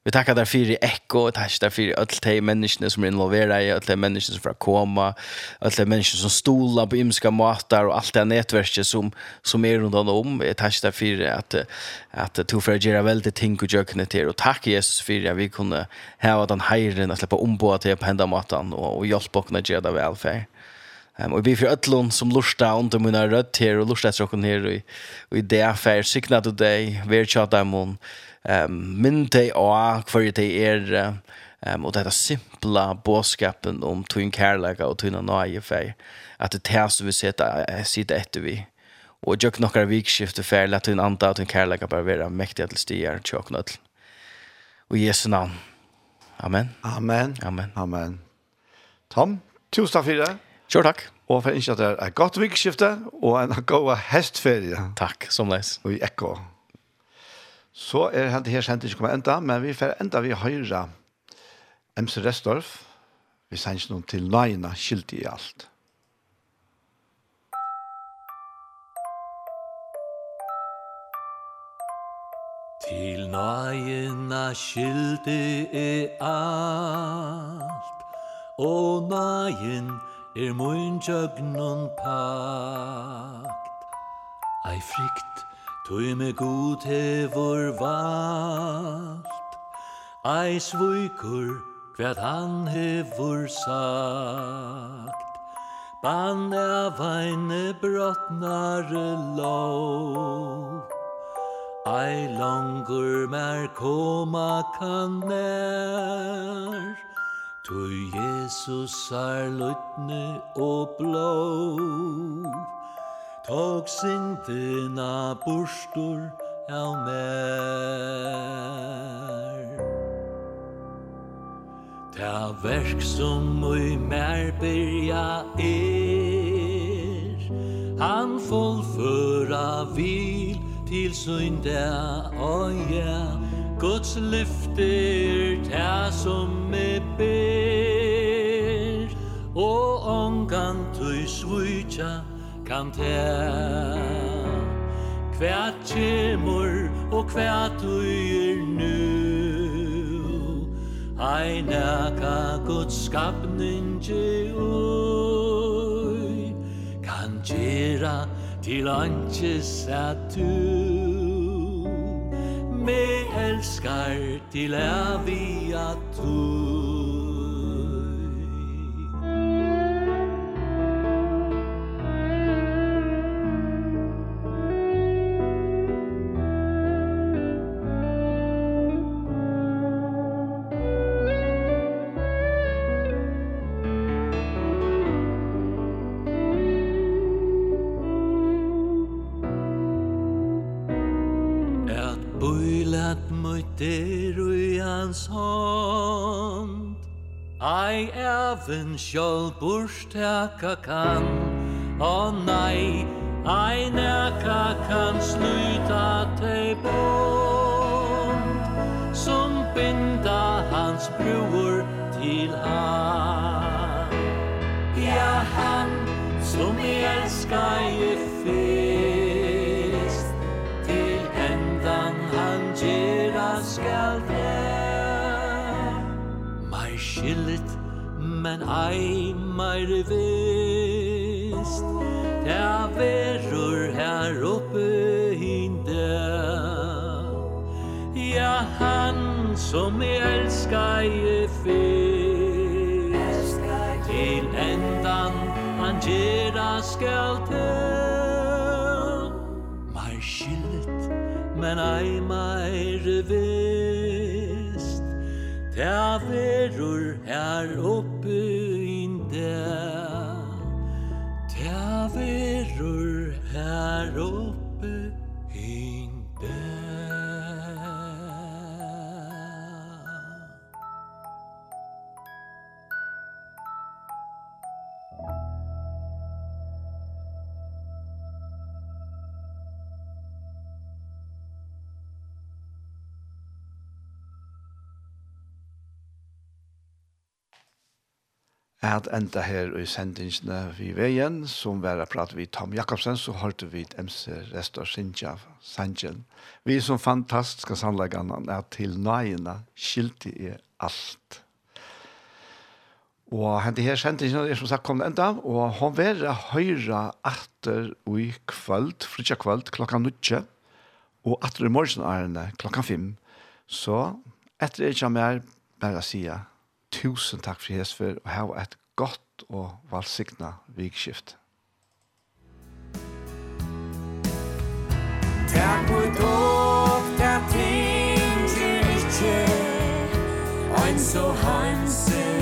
Vi tackar där för Echo och tackar där för alla de människorna som är involverade i alla de människorna som får komma, alla de människor som stolar på ymska matar och allt det nätverket som som är runt om. Jag tackar där för att att du får göra väldigt ting och jökna till och tack Jesus för att vi kunde ha den hejren att släppa om till på hända matan och och hjälpa oss att göra det välfärd. Um, og vi for ötlun som lusta under mina rødt her og lusta etter okken her og, og i det affær, sikna du deg, ver tja dem um, minn deg og hver deg er um, og dette simpla båskapen om tøyn kærlega og tøyna nøye fær at det er som vi seta sitter etter vi og jøk nokkar vikskifte fær let tøyn anda og tøyn kærlega bare vera mektig til stier tjokk nøtl og Jesu navn. Amen. Amen. Amen. Amen. Tom, tusen takk for det Kjør takk. Og for ikke at det er godt vikskifte, og en god hestferie. Takk, som leis. Og i ekko. Så er det her kjent ikke kommet enda, men vi får enda vi høyre MC Restorff. Vi sender noen til Naina skilt i alt. Til Naina skyldig i alt, og Naina er mun jøgnun pakt. Ei frikt, tui me god hevur valt. Ei svuikur, kvært han hevur sagt. Bann av eine brottnare lov. Ei langur mer koma kan nær Tu Jesus er lutne og blå. Tåk sintina burstur av mer. Ta verk som ui mer byrja er. Han fullføra vil til synda og oh, yeah. Guds lyfter ta som me ber Og ongan tui svujtja kan ta Kvært kjemur og kvært tui er nu Ai naka Guds skapnin ui Kan gjera til anches at du me elskar til evig at Bøylat møtt er ui hans hånd Ei even sjål burstaka kan Å nei, ei neka kan sluta te bond Som binda hans bror til han Ja, han som elskar i men ei meir vist. Ta verur her oppe hinde Ja, han som jeg elskar i fyrst. Til endan han gjerra skal til Meir skilt, men ei meir vist. Ta verur her oppe verur her og at enda her i sendingsene vi veien, som var å prate vi Tom Jakobsen, så hørte vi MC Restor Sinja Sanjen. Vi som fantastiske sannleggene er til nøyene skilte i alt. Og hente her sendingsene er som sagt kommet enda, og han var høyre etter i kvöld, fritja kvöld, klokka nødje, og etter i morgen er klokka fem. Så etter jeg kommer bare å si Tusen takk for Hesfer, og ha et godt og valsigna vikskift. Takk for dere ting til ikke, ein så hansen.